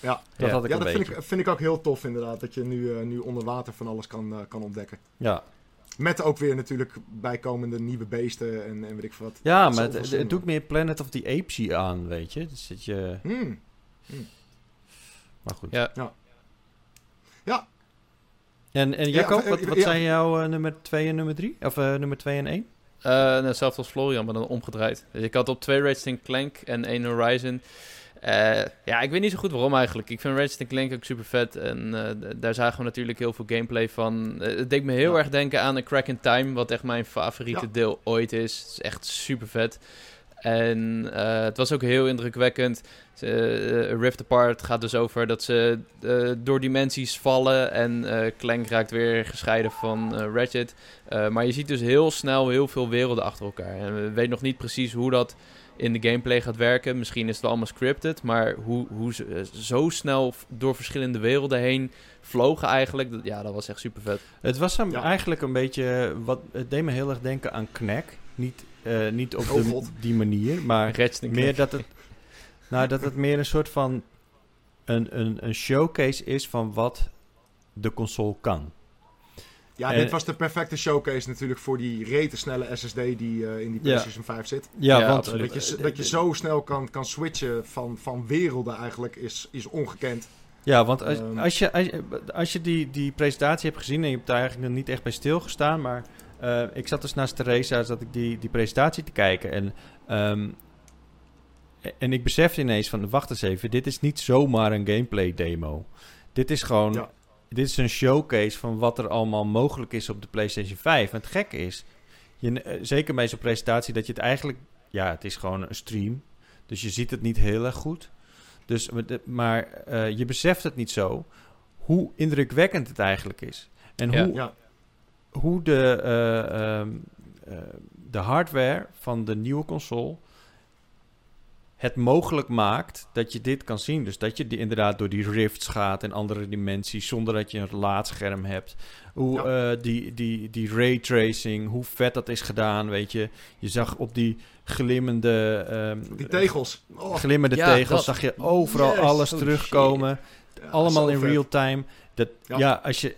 B: Ja.
A: Dat
C: Ja.
A: had ik
B: ja, dat vind ik, vind ik ook heel tof inderdaad. Dat je nu, eh, nu onder water van alles kan, eh, kan ontdekken.
A: Ja,
B: Met ook weer natuurlijk bijkomende nieuwe beesten en, en weet ik veel wat.
A: ja
B: Dat
A: maar het, het, het doet meer Planet of the Apes aan, weet je? Dus dat je,
B: Hmm.
A: maar goed.
C: Ja,
A: En, en
B: Ja,
A: Jacob,
B: eh,
A: wat, wat
B: ja.
A: zijn jouw eh, nummer 2 en nummer 3? Of eh, nummer 2 en 1?
C: Eh, nou, hetzelfde als Florian, maar dan omgedraaid. Dus ik had op twee Ratchet Clank en één Horizon. Eh, ja, ik weet niet zo goed waarom eigenlijk. Ik vind Ratchet Clank ook super vet. En eh, daar zagen we natuurlijk heel veel gameplay van. Eh, het deed me heel
B: Ja.
C: erg denken aan A Crack in Time, wat echt mijn favoriete
B: Ja.
C: deel ooit is. Het is echt super vet. En het was ook heel indrukwekkend. Rift Apart gaat dus over dat ze door dimensies vallen en Clank raakt weer gescheiden van Ratchet. maar je ziet dus heel snel heel veel werelden achter elkaar. En we weten nog niet precies hoe dat in de gameplay gaat werken. Misschien is het allemaal scripted, maar hoe, hoe ze zo snel door verschillende werelden heen vlogen eigenlijk, dat, ja, dat was echt super vet.
A: Het was hem eigenlijk een beetje, wat, het deed me heel erg denken aan Knack. Niet uh, niet op oh, die manier, maar meer dat het, nou, dat het meer een soort van een, een, een showcase is van wat de console kan.
B: Ja, dit was de perfecte showcase natuurlijk voor die rete snelle SSD die uh, in die PlayStation 5 zit.
A: Ja, want
B: dat je, dat je zo snel kan, kan switchen van, van werelden eigenlijk is, is ongekend.
A: Ja, want als, um, als je, als je, als je die, die presentatie hebt gezien en je hebt daar eigenlijk nog niet echt bij stilgestaan, maar uh, ik zat dus naast Theresa, zat ik die, die presentatie te kijken. En, um, en ik besefte ineens van, wacht eens even, dit is niet zomaar een gameplay demo. Dit is gewoon, ja. Dit is een showcase van wat er allemaal mogelijk is op de PlayStation 5. En het gekke is, je, uh, zeker bij zo'n presentatie, dat je het eigenlijk, ja, het is gewoon een stream. Dus je ziet het niet heel erg goed. Dus, maar uh, je beseft het niet zo, hoe indrukwekkend het eigenlijk is. En ja. hoe... Ja hoe de, uh, um, uh, de hardware van de nieuwe console het mogelijk maakt dat je dit kan zien. Dus dat je die, inderdaad door die rifts gaat en andere dimensies zonder dat je een laadscherm hebt. Hoe ja. uh, die, die, die raytracing, hoe vet dat is gedaan, weet je. Je zag op die glimmende...
B: Um, die tegels.
A: Oh. Glimmende ja, tegels dat. zag je overal yes. alles oh, terugkomen. Ja, Allemaal in real time. Dat, ja. als je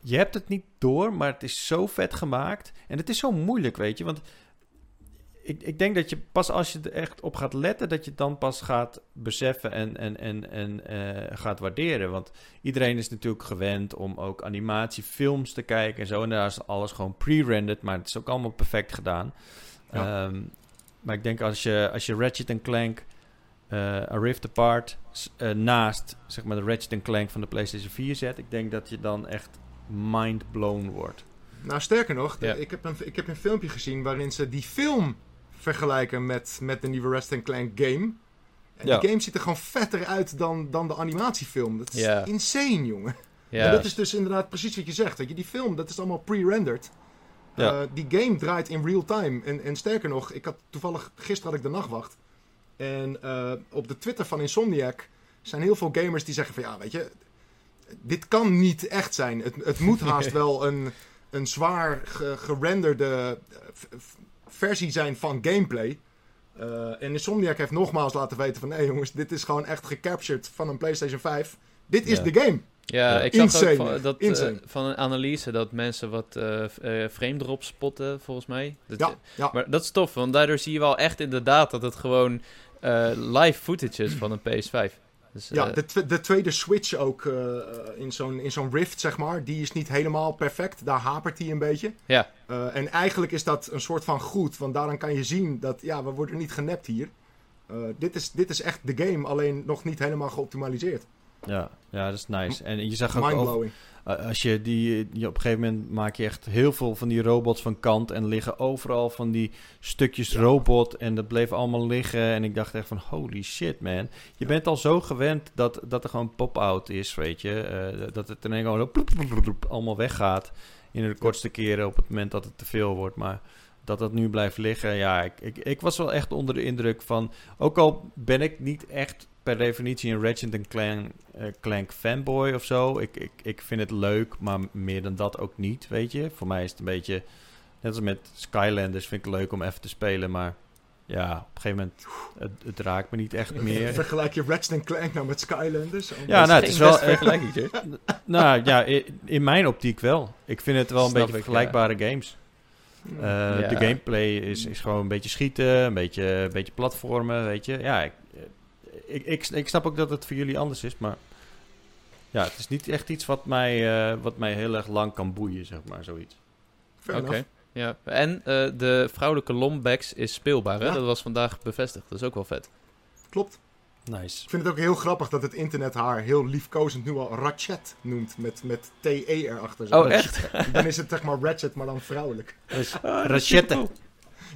A: je hebt het niet door, maar het is zo vet gemaakt. En het is zo moeilijk, weet je. Want ik, ik denk dat je pas als je er echt op gaat letten, dat je het dan pas gaat beseffen en, en, en, en uh, gaat waarderen. Want iedereen is natuurlijk gewend om ook animatiefilms te kijken en zo. En daar is alles gewoon pre-rendered, maar het is ook allemaal perfect gedaan. Ja. Um, maar ik denk als je, als je Ratchet Clank uh, A Rift Apart uh, naast zeg maar, de Ratchet Clank van de PlayStation 4 zet, ik denk dat je dan echt mind blown wordt.
B: Nou, sterker nog, ik, heb een, ik heb een filmpje gezien waarin ze die film vergelijken met, met de nieuwe Ratchet Clank game. En die game ziet er gewoon vetter uit dan, dan de animatiefilm. Dat is insane, jongen. Ja. En dat is dus inderdaad precies wat je zegt. Dat je die film, dat is allemaal pre-rendered. Uh, die game draait in real time. En, en sterker nog, ik had toevallig gisteren had ik de nachtwacht. En uh, op de Twitter van Insomniac zijn heel veel gamers die zeggen van ja, weet je, dit kan niet echt zijn. Het, het moet haast wel een, een zwaar gerenderde eh, versie zijn van gameplay. Uh, en Insomniac heeft nogmaals laten weten van... nee jongens, dit is gewoon echt gecaptured van een PlayStation 5. Dit is de game.
C: Ja, ik zag ook van, dat, uh, van een analyse dat mensen wat uh, frame drop spotten, volgens mij. Dat, ja, ja. Maar dat is tof, want daardoor zie je wel echt inderdaad dat het gewoon live footage is van een PS5.
B: Dus, ja, eh, de, de, tweede switch ook uh, in zo'n zo'n Rift, zeg maar, die is niet helemaal perfect. Daar hapert hij een beetje.
C: Ja.
B: En eigenlijk is dat een soort van goed, want daaraan kan je zien dat, ja, we worden niet genept hier. dit, is, dit is echt de game, alleen nog niet helemaal geoptimaliseerd.
A: Ja, ja dat is nice. En je zag ook... Mindblowing. Als je die, op een gegeven moment maak je echt heel veel van die robots van kant en liggen overal van die stukjes robot en dat bleef allemaal liggen en ik dacht echt van holy shit man. Je bent al zo gewend dat, dat er gewoon pop-out is, weet je. Uh, dat het ineens gewoon allemaal weggaat in de kortste keren op het moment dat het te veel wordt, maar dat dat nu blijft liggen. Ja, ik, ik, ik was wel echt onder de indruk van. Ook al ben ik niet echt per definitie een Ratchet Clank, uh, Clank fanboy of zo. Ik, ik, ik vind het leuk, maar meer dan dat ook niet, weet je. Voor mij is het een beetje... Net als met Skylanders vind ik het leuk om even te spelen, maar... Ja, op een gegeven moment, het, het raakt me niet echt meer.
B: Vergelijk je Ratchet Clank nou met Skylanders?
A: ja, nou, het is wel... Vergelijking, nou, ja, in, mijn optiek wel. Ik vind het wel een beetje vergelijkbare games. Uh, De gameplay is, is gewoon een beetje schieten, een beetje, een beetje platformen, weet je. Ja, ik, ik, ik, ik snap ook dat het voor jullie anders is, maar ja, het is niet echt iets wat mij, uh, wat mij heel erg lang kan boeien, zeg maar, zoiets.
C: Oké. Ja, en uh, de vrouwelijke Lombex is speelbaar, hè? Ja. Dat was vandaag bevestigd. Dat is ook wel vet.
B: Klopt.
A: Nice.
B: Ik vind het ook heel grappig dat het internet haar heel liefkozend nu al Ratchet noemt. Met, met TE erachter.
C: Zo. Oh, echt?
B: Dan is het zeg maar Ratchet, maar dan vrouwelijk.
A: Dus, uh, Ratchette.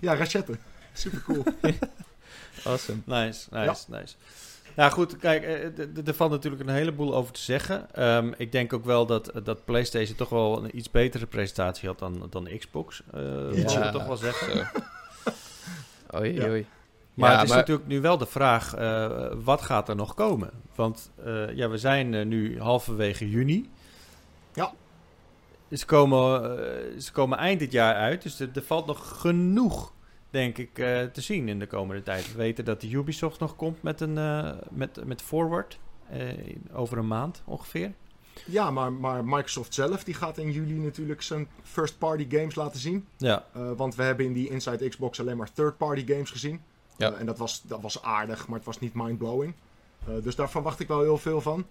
B: Ja, Ratchette. Super cool.
C: awesome.
A: Nice, nice, nice. Nou goed, kijk, er valt natuurlijk een heleboel over te zeggen. Um, ik denk ook wel dat, dat PlayStation toch wel een iets betere presentatie had dan, dan Xbox. Uh, ja, toch wel zeggen.
C: oei, ja. oei.
A: Maar het is natuurlijk nu wel de vraag, uh, wat gaat er nog komen? Want uh, ja, we zijn uh, nu halverwege juni.
B: Ja.
A: Ze komen, ze komen eind dit jaar uit, dus er, er valt nog genoeg denk ik, uh, te zien in de komende tijd. We weten dat Ubisoft nog komt met een uh, met, met Forward uh, over een maand ongeveer.
B: Ja, maar, maar Microsoft zelf die gaat in juli natuurlijk zijn first-party games laten zien.
A: Ja.
B: want we hebben in die Inside Xbox alleen maar third-party games gezien.
A: Ja.
B: en dat was, dat was aardig, maar het was niet mind-blowing. dus daar verwacht ik wel heel veel van.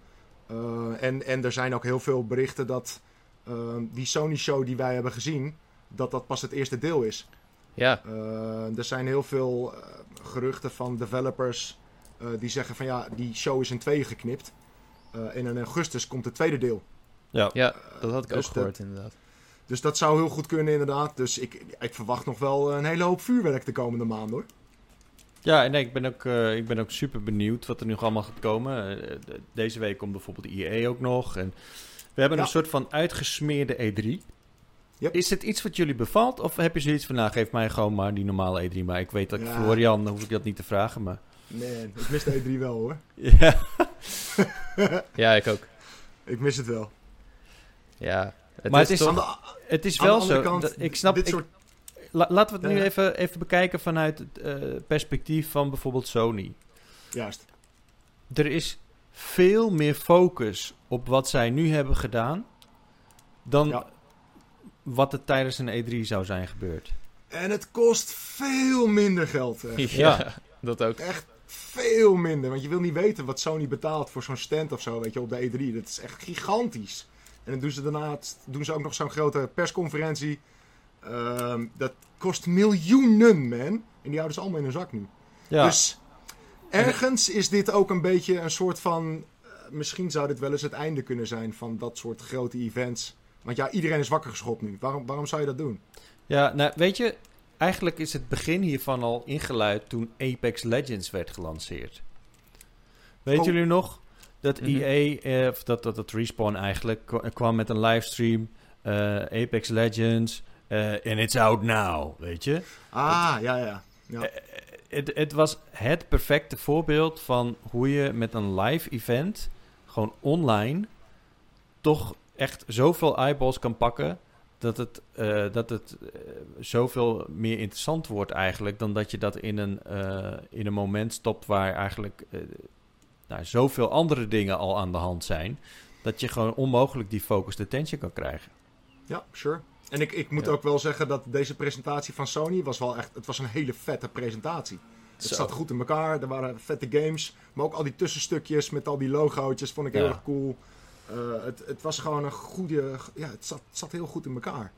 B: en, en er zijn ook heel veel berichten dat die Sony-show die wij hebben gezien, dat dat pas het eerste deel is.
C: Ja.
B: Uh, er zijn heel veel uh, geruchten van developers uh, die zeggen van ja, die show is in tweeën geknipt. en in augustus komt het tweede deel.
C: Ja, ja dat had ik dus ook gehoord dat, inderdaad.
B: Dus dat zou heel goed kunnen inderdaad. Dus ik, ik verwacht nog wel een hele hoop vuurwerk de komende maanden hoor.
A: Ja, en nee, ik, ben ook, ik ben ook super benieuwd wat er nu allemaal gaat komen. deze week komt bijvoorbeeld de IE ook nog. En we hebben ja. een soort van uitgesmeerde E3.
B: Yep.
A: Is het iets wat jullie bevalt? Of heb je zoiets van, nou, geef mij gewoon maar die normale E3. Maar ik weet dat ik ja. voor Jan hoef ik dat niet te vragen, maar...
B: Nee, ik mis de E3 wel, hoor.
A: ja.
C: ja, ik ook.
B: Ik mis het wel.
C: Ja.
A: Het maar is het is, toch... het is wel zo. Kant, dat, ik snap... Ik, soort... la, laten we het nu even, even bekijken vanuit het uh, perspectief van bijvoorbeeld Sony.
B: Juist.
A: Er is veel meer focus op wat zij nu hebben gedaan... dan... Ja wat er tijdens een E3 zou zijn gebeurd.
B: En het kost veel minder geld.
C: Echt. Ja, dat ook.
B: Echt veel minder. Want je wil niet weten wat Sony betaalt voor zo'n stand of zo, weet je, op de E3. Dat is echt gigantisch. En dan doen ze daarna doen ze ook nog zo'n grote persconferentie. Uh, dat kost miljoenen, man. En die houden ze allemaal in hun zak nu.
A: Ja.
B: Dus ergens is dit ook een beetje een soort van... Uh, misschien zou dit wel eens het einde kunnen zijn van dat soort grote events. Want ja, iedereen is wakker geschopt nu. Waarom, waarom zou je dat doen?
A: Ja, nou weet je, eigenlijk is het begin hiervan al ingeluid toen Apex Legends werd gelanceerd. Weet oh. jullie nog? Dat mm -hmm. EA, eh, of dat, dat, dat Respawn eigenlijk, kwam met een livestream. Uh, Apex Legends. En uh, it's out now, weet je?
B: Ah, ja, ja. ja.
A: Het, het was het perfecte voorbeeld van hoe je met een live event, gewoon online, toch echt zoveel eyeballs kan pakken. Dat het, uh, dat het uh, zoveel meer interessant wordt eigenlijk. Dan dat je dat in een, uh, in een moment stopt waar eigenlijk nou, zoveel andere dingen al aan de hand zijn. Dat je gewoon onmogelijk die focused attention kan krijgen.
B: Ja, sure. En ik, ik moet ja. ook wel zeggen dat deze presentatie van Sony was wel echt... Het was een hele vette presentatie. Het Zo. zat goed in elkaar. Er waren vette games. Maar ook al die tussenstukjes met al die logootjes vond ik heel erg cool. Uh, het, het, was gewoon een goede. Ja, het zat, het zat heel goed in elkaar.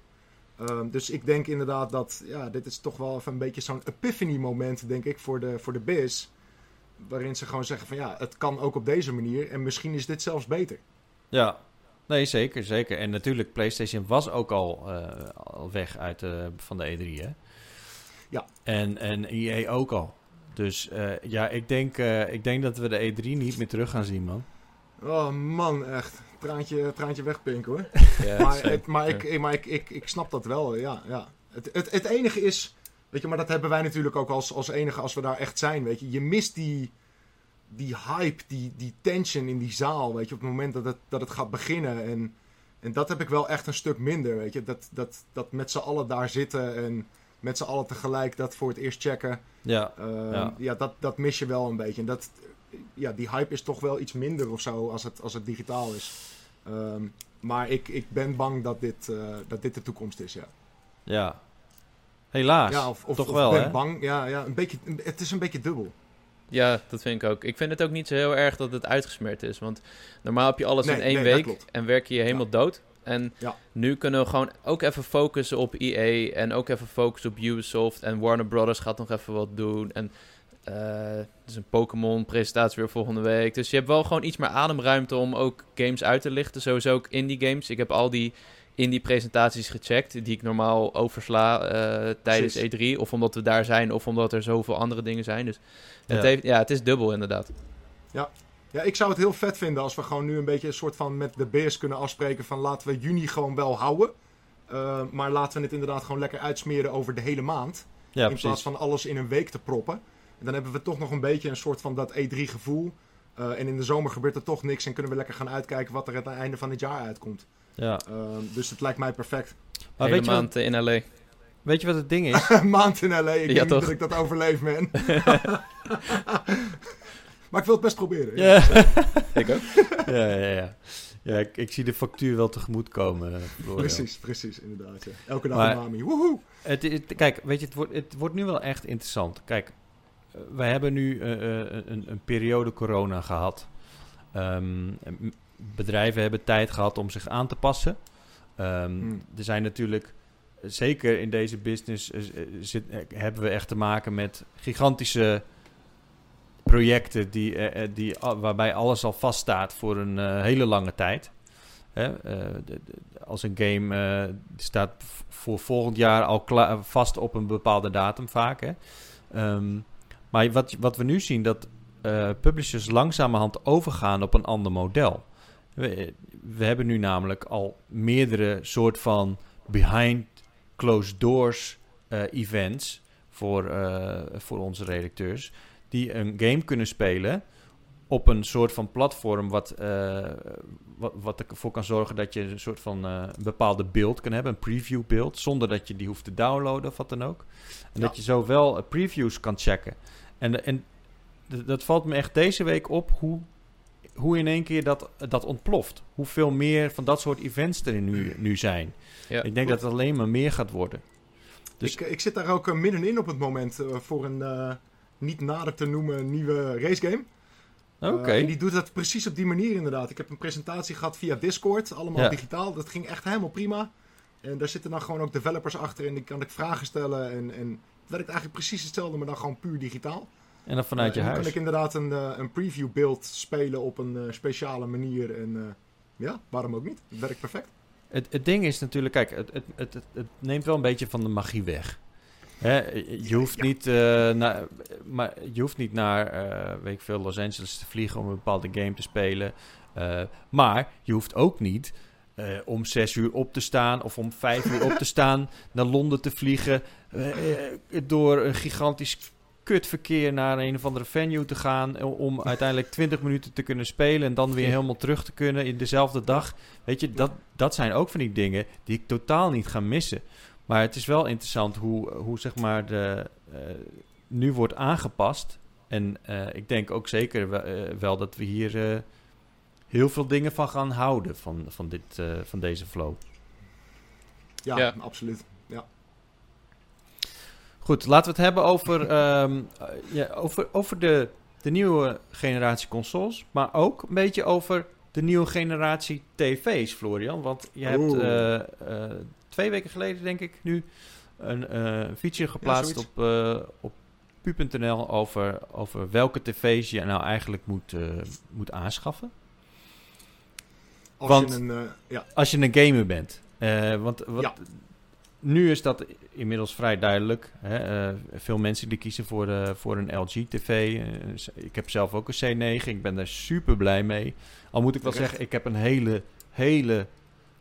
B: Uh, dus ik denk inderdaad dat. Ja, dit is toch wel even een beetje zo'n epiphany-moment, denk ik, voor de, voor de biz. Waarin ze gewoon zeggen: van ja, het kan ook op deze manier. En misschien is dit zelfs beter.
A: Ja, nee, zeker, zeker. En natuurlijk, PlayStation was ook al, uh, al weg uit, uh, van de E3, hè?
B: Ja.
A: En, en EA ook al. Dus ja, ik denk, ik denk dat we de E3 niet meer terug gaan zien, man.
B: Oh man, echt. Traantje, traantje wegpinken hoor.
C: Ja,
B: maar het, maar, ik, maar ik, ik, ik snap dat wel, ja. ja. Het, het, het enige is, weet je, maar dat hebben wij natuurlijk ook als, als enige als we daar echt zijn, weet je. Je mist die, die hype, die, die tension in die zaal, weet je, op het moment dat het, dat het gaat beginnen. En, en dat heb ik wel echt een stuk minder, weet je. Dat, dat, dat met z'n allen daar zitten en met z'n allen tegelijk dat voor het eerst checken.
A: Ja,
B: uh,
A: ja.
B: ja dat, dat mis je wel een beetje. En dat, ja, die hype is toch wel iets minder of zo als het, als het digitaal is. Um, maar ik, ik ben bang dat dit, uh, dat dit de toekomst is, ja.
A: Ja. Helaas.
B: Ja, of, of
A: toch
B: of
A: wel,
B: ben
A: hè?
B: bang. Ja, ja een beetje, het is een beetje dubbel.
C: Ja, dat vind ik ook. Ik vind het ook niet zo heel erg dat het uitgesmeerd is. Want normaal heb je alles
B: Nee,
C: in één
B: nee,
C: week en werk je je helemaal dood. En
B: Ja.
C: nu kunnen we gewoon ook even focussen op EA en ook even focussen op Ubisoft. En Warner Brothers gaat nog even wat doen. En eh is een Pokémon-presentatie weer volgende week. Dus je hebt wel gewoon iets meer ademruimte om ook games uit te lichten. Sowieso ook indie games. Ik heb al die in die presentaties gecheckt, die ik normaal oversla uh, tijdens E3. Of omdat we daar zijn, of omdat er zoveel andere dingen zijn. Dus het, Heeft, ja, het is dubbel inderdaad.
B: Ja. ja, ik zou het heel vet vinden als we gewoon nu een beetje een soort van met de beers kunnen afspreken van laten we juni gewoon wel houden. Uh, maar laten we het inderdaad gewoon lekker uitsmeren over de hele maand. Ja, in plaats van alles in een week te proppen. Dan hebben we toch nog een beetje een soort van dat E3 gevoel. Uh, en in de zomer gebeurt er toch niks en kunnen we lekker gaan uitkijken wat er aan het einde van het jaar uitkomt. Ja. Uh, dus het lijkt mij perfect.
C: Maar Hele weet je maand wat, in LA.
A: Weet je wat het ding is?
B: maand in LA. Ik ja, denk toch? dat ik dat overleef, man. maar ik wil het best proberen. Ja.
C: ik ook.
A: ja, ja, ja. Ja, ik, ik, zie de factuur wel tegemoet komen.
B: precies, precies, inderdaad. Ja. Elke dag een mami. Woehoe!
A: Het, kijk, weet je, het wordt, het wordt nu wel echt interessant. Kijk, wij hebben nu uh, een, een, periode corona gehad. Um, bedrijven hebben tijd gehad om zich aan te passen. Um, Er zijn natuurlijk, zeker in deze business, zit, hebben we echt te maken met gigantische projecten die, die, waarbij alles al vaststaat voor een uh, hele lange tijd. Hè? Uh, de, de, als een game staat voor volgend jaar al klaar, vast op een bepaalde datum vaak. Hè? Um, maar wat, wat we nu zien, dat publishers langzamerhand overgaan op een ander model. We, we, hebben nu namelijk al meerdere soort van behind closed doors events voor, voor onze redacteurs die een game kunnen spelen op een soort van platform wat, uh, wat, wat ervoor kan zorgen dat je een soort van uh, bepaalde beeld kan hebben, een preview beeld, zonder dat je die hoeft te downloaden of wat dan ook. En dat je zo wel uh, previews kan checken. En, en dat valt me echt deze week op hoe, hoe in één keer dat, dat ontploft. Hoeveel meer van dat soort events er nu, nu zijn. Ja. Ik denk dat het alleen maar meer gaat worden.
B: Dus... Ik, ik zit daar ook middenin op het moment voor een niet nader te noemen nieuwe racegame. Oké. Uh, en die doet dat precies op die manier inderdaad. Ik heb een presentatie gehad via Discord, allemaal digitaal. Dat ging echt helemaal prima. En daar zitten dan gewoon ook developers achter en die kan ik vragen stellen. En, en werkt eigenlijk precies hetzelfde, maar dan gewoon puur digitaal.
A: En dan vanuit uh, je huis.
B: Dan kan ik inderdaad een, uh, een preview beeld spelen op een speciale manier. En ja, waarom ook niet? Het werkt perfect.
A: Het, het ding is natuurlijk, kijk, het, het, het, het neemt wel een beetje van de magie weg. Hè, je, hoeft niet, uh, naar, maar je hoeft niet naar uh, weet ik veel, Los Angeles te vliegen om een bepaalde game te spelen. Uh, maar je hoeft ook niet om zes uur op te staan of om vijf uur op te staan naar Londen te vliegen. door een gigantisch kutverkeer naar een of andere venue te gaan. Om uiteindelijk 20 minuten te kunnen spelen en dan weer helemaal terug te kunnen in dezelfde dag. Weet je, dat, dat zijn ook van die dingen die ik totaal niet ga missen. Maar het is wel interessant hoe, hoe zeg maar de, uh, nu wordt aangepast. En ik denk ook zeker wel, wel dat we hier heel veel dingen van gaan houden van, van, dit, van deze flow.
B: Ja, ja, absoluut. Ja.
A: Goed, laten we het hebben over, um, ja, over, over de, de nieuwe generatie consoles. Maar ook een beetje over de nieuwe generatie tv's, Florian. Want je hebt twee weken geleden, denk ik nu, een uh, feature geplaatst op, uh, op pu.nl over, over welke tv's je nou eigenlijk moet, uh, moet aanschaffen.
B: Als want je een, ja.
A: als je een gamer bent. want wat, ja. nu is dat inmiddels vrij duidelijk. Hè? veel mensen die kiezen voor, voor een LG-TV. ik heb zelf ook een C9. Ik ben daar super blij mee. Al moet ik wel zeggen, ik heb een hele, hele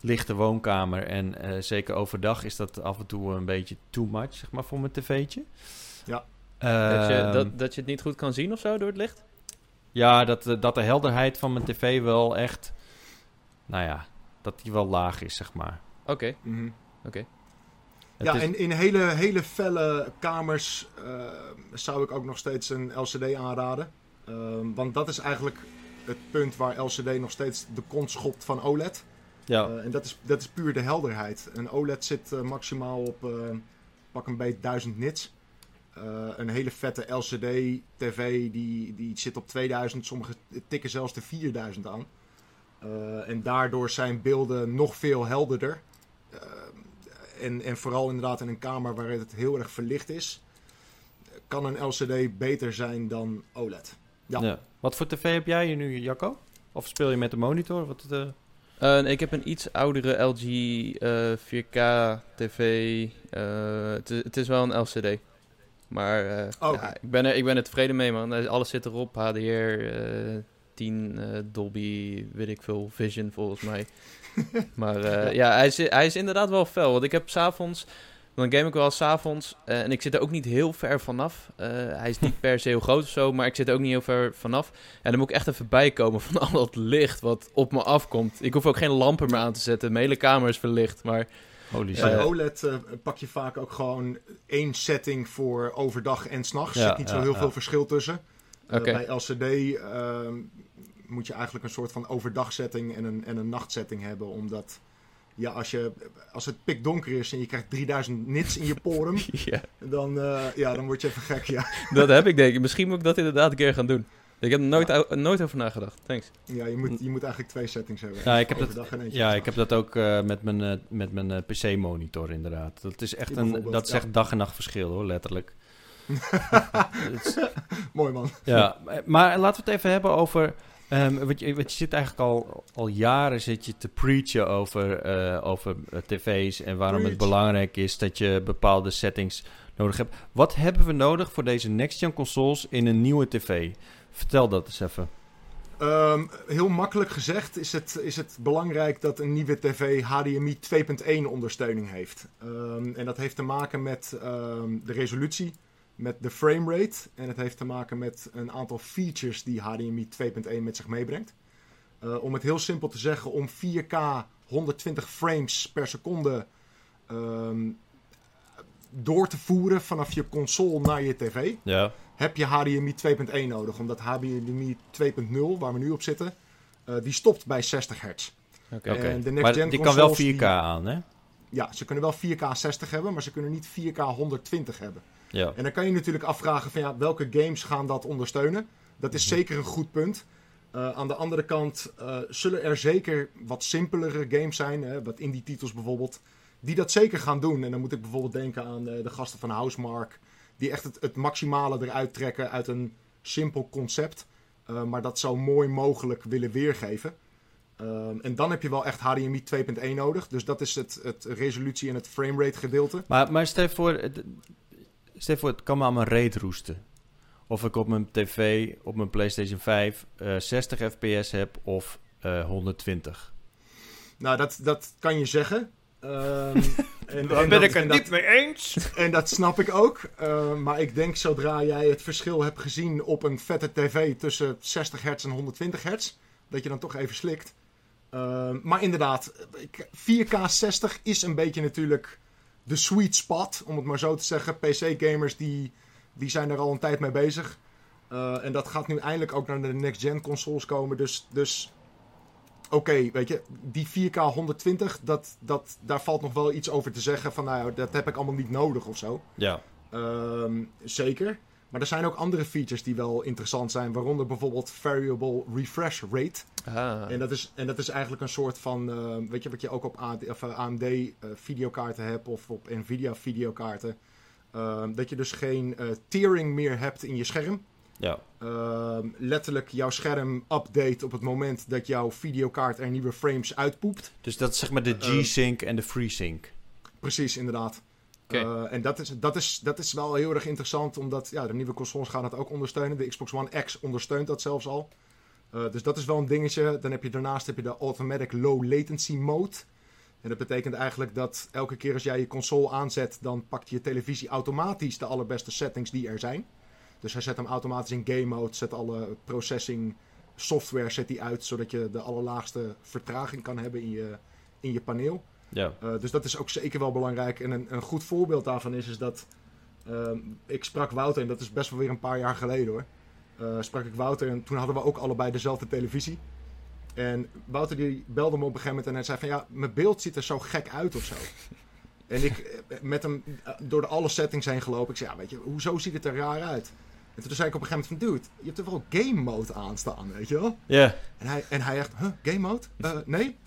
A: lichte woonkamer. En uh, zeker overdag is dat af en toe een beetje too much, zeg maar, voor mijn tv'tje.
B: Ja.
C: Uh, dat, je, dat, dat je het niet goed kan zien of zo door het licht?
A: Ja, dat, eh, dat de helderheid van mijn tv wel echt... Nou ja, dat die wel laag is, zeg maar.
C: Oké. Okay. Mhm. Oké.
B: Ja, en in hele, hele felle kamers uh, zou ik ook nog steeds een LCD aanraden. Uh, want dat is eigenlijk het punt waar LCD nog steeds de kont schopt van OLED. Ja. Uh, en dat is, dat is puur de helderheid. Een OLED zit uh, maximaal op uh, pak een beetje 1000 nits. een hele vette LCD-TV die, die zit op 2000, sommige tikken zelfs de 4000 aan. En daardoor zijn beelden nog veel helderder. en, en vooral inderdaad in een kamer waar het heel erg verlicht is, kan een LCD beter zijn dan OLED. Ja. ja.
A: Wat voor tv heb jij nu, Jacco? Of speel je met de monitor? Wat,
C: Uh, ik heb een iets oudere LG 4K TV. Het, het, is wel een LCD. Maar oh, ja, ik, ben er, ik ben er tevreden mee, man. Alles zit erop. HDR, 10, Dolby, weet ik veel, Vision volgens mij. maar ja, hij is, hij is inderdaad wel fel. Want ik heb s'avonds... Dan game ik wel s'avonds. Uh, en ik zit er ook niet heel ver vanaf. Uh, hij is niet per se heel groot of zo, maar ik zit er ook niet heel ver vanaf. En dan moet ik echt even bijkomen van al dat licht wat op me afkomt. Ik hoef ook geen lampen meer aan te zetten. Mijn hele kamer is verlicht, maar...
B: Holy Bij OLED uh, pak je vaak ook gewoon één setting voor overdag en s'nachts. Er zit niet zo heel veel verschil tussen. Okay. Bij LCD ehm, moet je eigenlijk een soort van overdagsetting en een, en een nachtsetting hebben, omdat ja, als, je, als het pikdonker is en je krijgt 3000 nits in je poren, ja. Dan, uh, ja, dan word je even gek, ja.
C: dat heb ik denk ik. Misschien moet ik dat inderdaad een keer gaan doen. Ik heb er nooit, nooit over nagedacht. Thanks.
B: Ja, je moet, je moet eigenlijk twee settings hebben.
A: Ja, ik heb dat, ja, ik heb dat ook uh, met mijn, uh, met mijn PC-monitor inderdaad. Dat is echt, een, dat is echt dag en nacht verschil hoor, letterlijk.
B: Mooi man.
A: Ja, maar laten we het even hebben over Um, wat, je, zit eigenlijk al, al jaren zit je te preachen over, uh, over uh, tv's en waarom het belangrijk is dat je bepaalde settings nodig hebt. Wat hebben we nodig voor deze next-gen consoles in een nieuwe tv? Vertel dat eens even.
B: Um, heel makkelijk gezegd is het, is het belangrijk dat een nieuwe tv HDMI 2.1 ondersteuning heeft. Um, en dat heeft te maken met de resolutie met de framerate. En het heeft te maken met een aantal features die HDMI 2.1 met zich meebrengt. Uh, om het heel simpel te zeggen, om 4K 120 frames per seconde um, door te voeren vanaf je console naar je tv, ja. heb je HDMI 2.1 nodig. Omdat HDMI 2.0, waar we nu op zitten, uh, die stopt bij 60 hertz.
A: Oké, okay. maar die kan wel 4K aan, hè?
B: Ja, ze kunnen wel 4K 60 hebben, maar ze kunnen niet 4K 120 hebben. Ja. En dan kan je natuurlijk afvragen van ja, welke games gaan dat ondersteunen? Dat is mhm. zeker een goed punt. Uh, aan de andere kant uh, zullen er zeker wat simpelere games zijn, hè, wat indie titels bijvoorbeeld, die dat zeker gaan doen. En dan moet ik bijvoorbeeld denken aan uh, de gasten van Housemark, die echt het, het, maximale eruit trekken uit een simpel concept, maar dat zo mooi mogelijk willen weergeven. en dan heb je wel echt HDMI 2.1 nodig. Dus dat is het, het resolutie en het framerate gedeelte.
A: Maar, maar stel voor, Stel voor, het kan me aan mijn reet roesten. Of ik op mijn tv, op mijn PlayStation 5, uh, 60 fps heb of uh, eh, 120.
B: Nou, dat, dat kan je zeggen. Um,
A: en, Daar ben ik het niet mee eens.
B: En dat snap ik ook. Uh, maar ik denk zodra jij het verschil hebt gezien op een vette tv tussen 60 hertz en 120 hertz, dat je dan toch even slikt. Uh, maar inderdaad, 4K 60 is een beetje natuurlijk de sweet spot, om het maar zo te zeggen. PC-gamers die, die zijn er al een tijd mee bezig. Uh, en dat gaat nu eindelijk ook naar de next-gen consoles komen. Dus, dus oké, weet je, die 4K 120, dat, dat, daar valt nog wel iets over te zeggen. Van nou, dat heb ik allemaal niet nodig of zo.
A: Ja.
B: Um, zeker. Maar er zijn ook andere features die wel interessant zijn, waaronder bijvoorbeeld variable refresh rate. Ah. En, dat is, en dat is eigenlijk een soort van, uh, weet je, wat je ook op AMD, of, AMD uh, videokaarten hebt of op Nvidia videokaarten. Uh, dat je dus geen uh, tearing meer hebt in je scherm.
A: Ja.
B: Letterlijk jouw scherm update op het moment dat jouw videokaart er nieuwe frames uitpoept.
A: Dus dat is zeg maar de G-Sync en de FreeSync.
B: Precies, inderdaad. Uh, en dat is, dat, is, dat is wel heel erg interessant, omdat ja, de nieuwe consoles gaan dat ook ondersteunen. De Xbox One X ondersteunt dat zelfs al. Uh, dus dat is wel een dingetje. Dan heb je daarnaast heb je de Automatic Low Latency Mode. En dat betekent eigenlijk dat elke keer als jij je console aanzet, dan pakt je televisie automatisch de allerbeste settings die er zijn. Dus hij zet hem automatisch in game mode, zet alle processing software zet die uit, zodat je de allerlaagste vertraging kan hebben in je, in je paneel.
A: Ja.
B: Uh, dus dat is ook zeker wel belangrijk. En een, een goed voorbeeld daarvan is, is dat uh, ik sprak Wouter, en dat is best wel weer een paar jaar geleden hoor. Uh, sprak ik Wouter en toen hadden we ook allebei dezelfde televisie. En Wouter die belde me op een gegeven moment en hij zei van ja, mijn beeld ziet er zo gek uit of zo. en ik met hem door de alle settings heen gelopen. Ik zei ja, weet je, hoezo ziet het er raar uit? En toen zei ik op een gegeven moment van, dude, je hebt er wel game mode aanstaan, weet je wel?
A: Ja.
B: En, hij, en hij echt, huh, game mode? nee?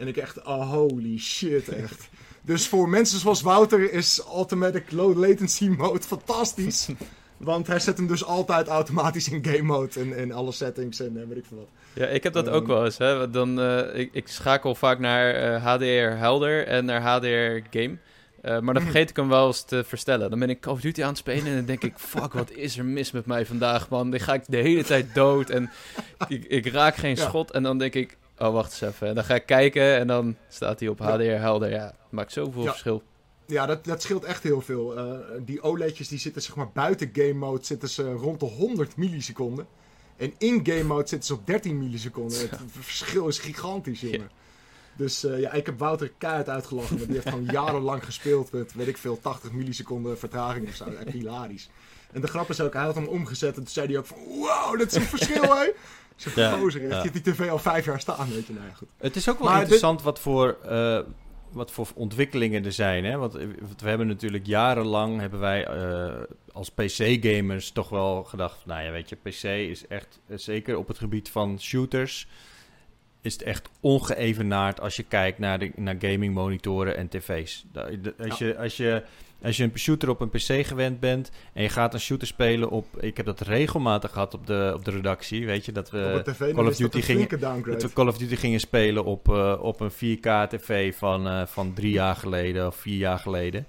B: En ik echt, oh, holy shit, echt. dus voor mensen zoals Wouter is Automatic Low Latency Mode fantastisch. Want hij zet hem dus altijd automatisch in game mode en, en alle settings en weet ik veel wat.
C: Ja, ik heb dat ook wel eens. Hè. Dan, ik, ik schakel vaak naar HDR helder en naar HDR game. Uh, maar dan vergeet ik hem wel eens te verstellen. Dan ben ik Call of Duty aan het spelen en dan denk ik... Fuck, wat is er mis met mij vandaag, man? Dan ga ik de hele tijd dood en ik, ik raak geen schot. En dan denk ik... Oh, wacht eens even. En dan ga ik kijken en dan staat hij op HDR helder. Ja, maakt zoveel verschil.
B: Ja, dat, dat scheelt echt heel veel. Uh, die OLED'jes die zitten zeg maar buiten game mode zitten ze rond de 100 milliseconden. En in game mode zitten ze op 13 milliseconden. Het verschil is gigantisch, jongen. Dus uh, ja, ik heb Wouter keihard uitgelachen. Want die heeft gewoon jarenlang gespeeld met, weet ik veel, 80 milliseconden vertraging of zo. Echt hilarisch. En de grap is ook, hij had hem omgezet en toen zei hij ook van... Wow, dat is een verschil, hè? Zeg, ja, gozer, ja. die tv al vijf jaar staan, weet je. Nou, goed.
A: Het is ook wel interessant wat voor... Uh, wat voor ontwikkelingen er zijn. Hè? Want we hebben natuurlijk jarenlang hebben wij uh, als PC-gamers toch wel gedacht. Nou ja, weet je, PC is echt zeker op het gebied van shooters is het echt ongeëvenaard als je kijkt naar, de, naar gaming monitoren en tv's. Als, je, als, je, als je een shooter op een pc gewend bent en je gaat een shooter spelen op... Ik heb dat regelmatig gehad op de, op de redactie, weet je, dat we,
B: Call, of Duty gingen,
A: dat we Call of Duty gingen spelen op, uh, op een 4K tv van, uh, van drie jaar geleden of vier jaar geleden.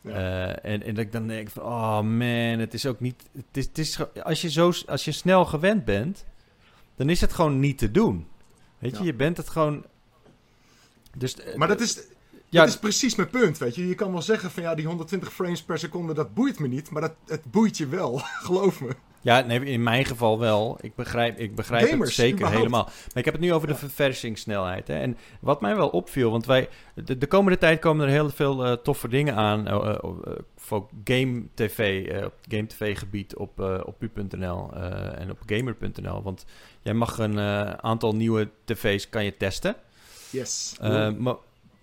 A: Ja. Uh, en, en dat ik dan denk van, oh man, het is ook niet... Het is, het is, als, je zo, als je snel gewend bent, dan is het gewoon niet te doen. Weet je, je bent het gewoon.
B: Dus, eh, maar dat is, ja, dat is precies mijn punt, weet je. Je kan wel zeggen van ja, die 120 frames per seconde, dat boeit me niet. Maar dat, het boeit je wel, geloof me.
A: Ja, nee, in mijn geval wel. Ik begrijp, ik begrijp Gamers, het zeker helemaal. Maar ik heb het nu over de verversingssnelheid. Hè. En wat mij wel opviel, want wij, de, de komende tijd komen er heel veel uh, toffe dingen aan. Uh, voor game tv, op game tv gebied op, op pu.nl en op gamer.nl. Want jij mag een aantal nieuwe tv's kan je testen.
B: Yes.
A: maar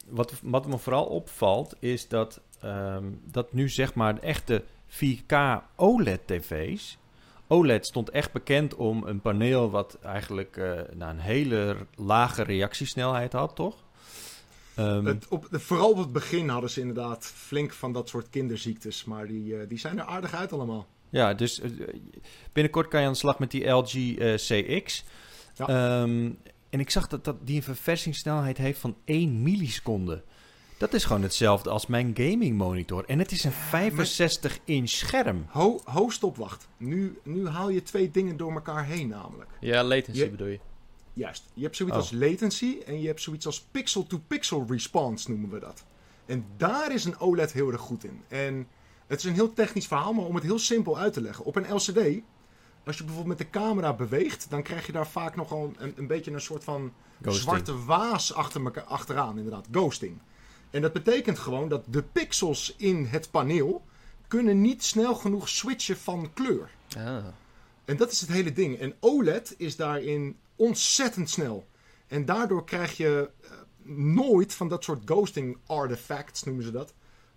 A: wat, wat me vooral opvalt, is dat, um, dat nu zeg maar de echte 4K OLED-tv's OLED stond echt bekend om een paneel wat eigenlijk uh, nou, een hele lage reactiesnelheid had, toch?
B: Um, het, op, vooral op het begin hadden ze inderdaad flink van dat soort kinderziektes, maar die, uh, die zijn er aardig uit allemaal.
A: Ja, dus uh, binnenkort kan je aan de slag met die LG CX. Ja. Um, en ik zag dat, dat die een verversingssnelheid heeft van 1 milliseconde. Dat is gewoon hetzelfde als mijn gaming monitor. En het is een 65 inch scherm.
B: Ho, ho stop, wacht. Nu, nu haal je twee dingen door elkaar heen namelijk.
C: Ja, latency bedoel je.
B: Juist. Je hebt zoiets oh. als latency en je hebt zoiets als pixel-to-pixel response noemen we dat. En daar is een OLED heel erg goed in. En het is een heel technisch verhaal, maar om het heel simpel uit te leggen. Op een LCD, als je bijvoorbeeld met de camera beweegt, dan krijg je daar vaak nogal een, een beetje een soort van zwarte waas achter elkaar, achteraan, inderdaad. Ghosting. En dat betekent gewoon dat de pixels in het paneel kunnen niet snel genoeg switchen van kleur. Ah. En dat is het hele ding. En OLED is daarin ontzettend snel. En daardoor krijg je uh, nooit van dat soort ghosting artifacts, noemen ze dat.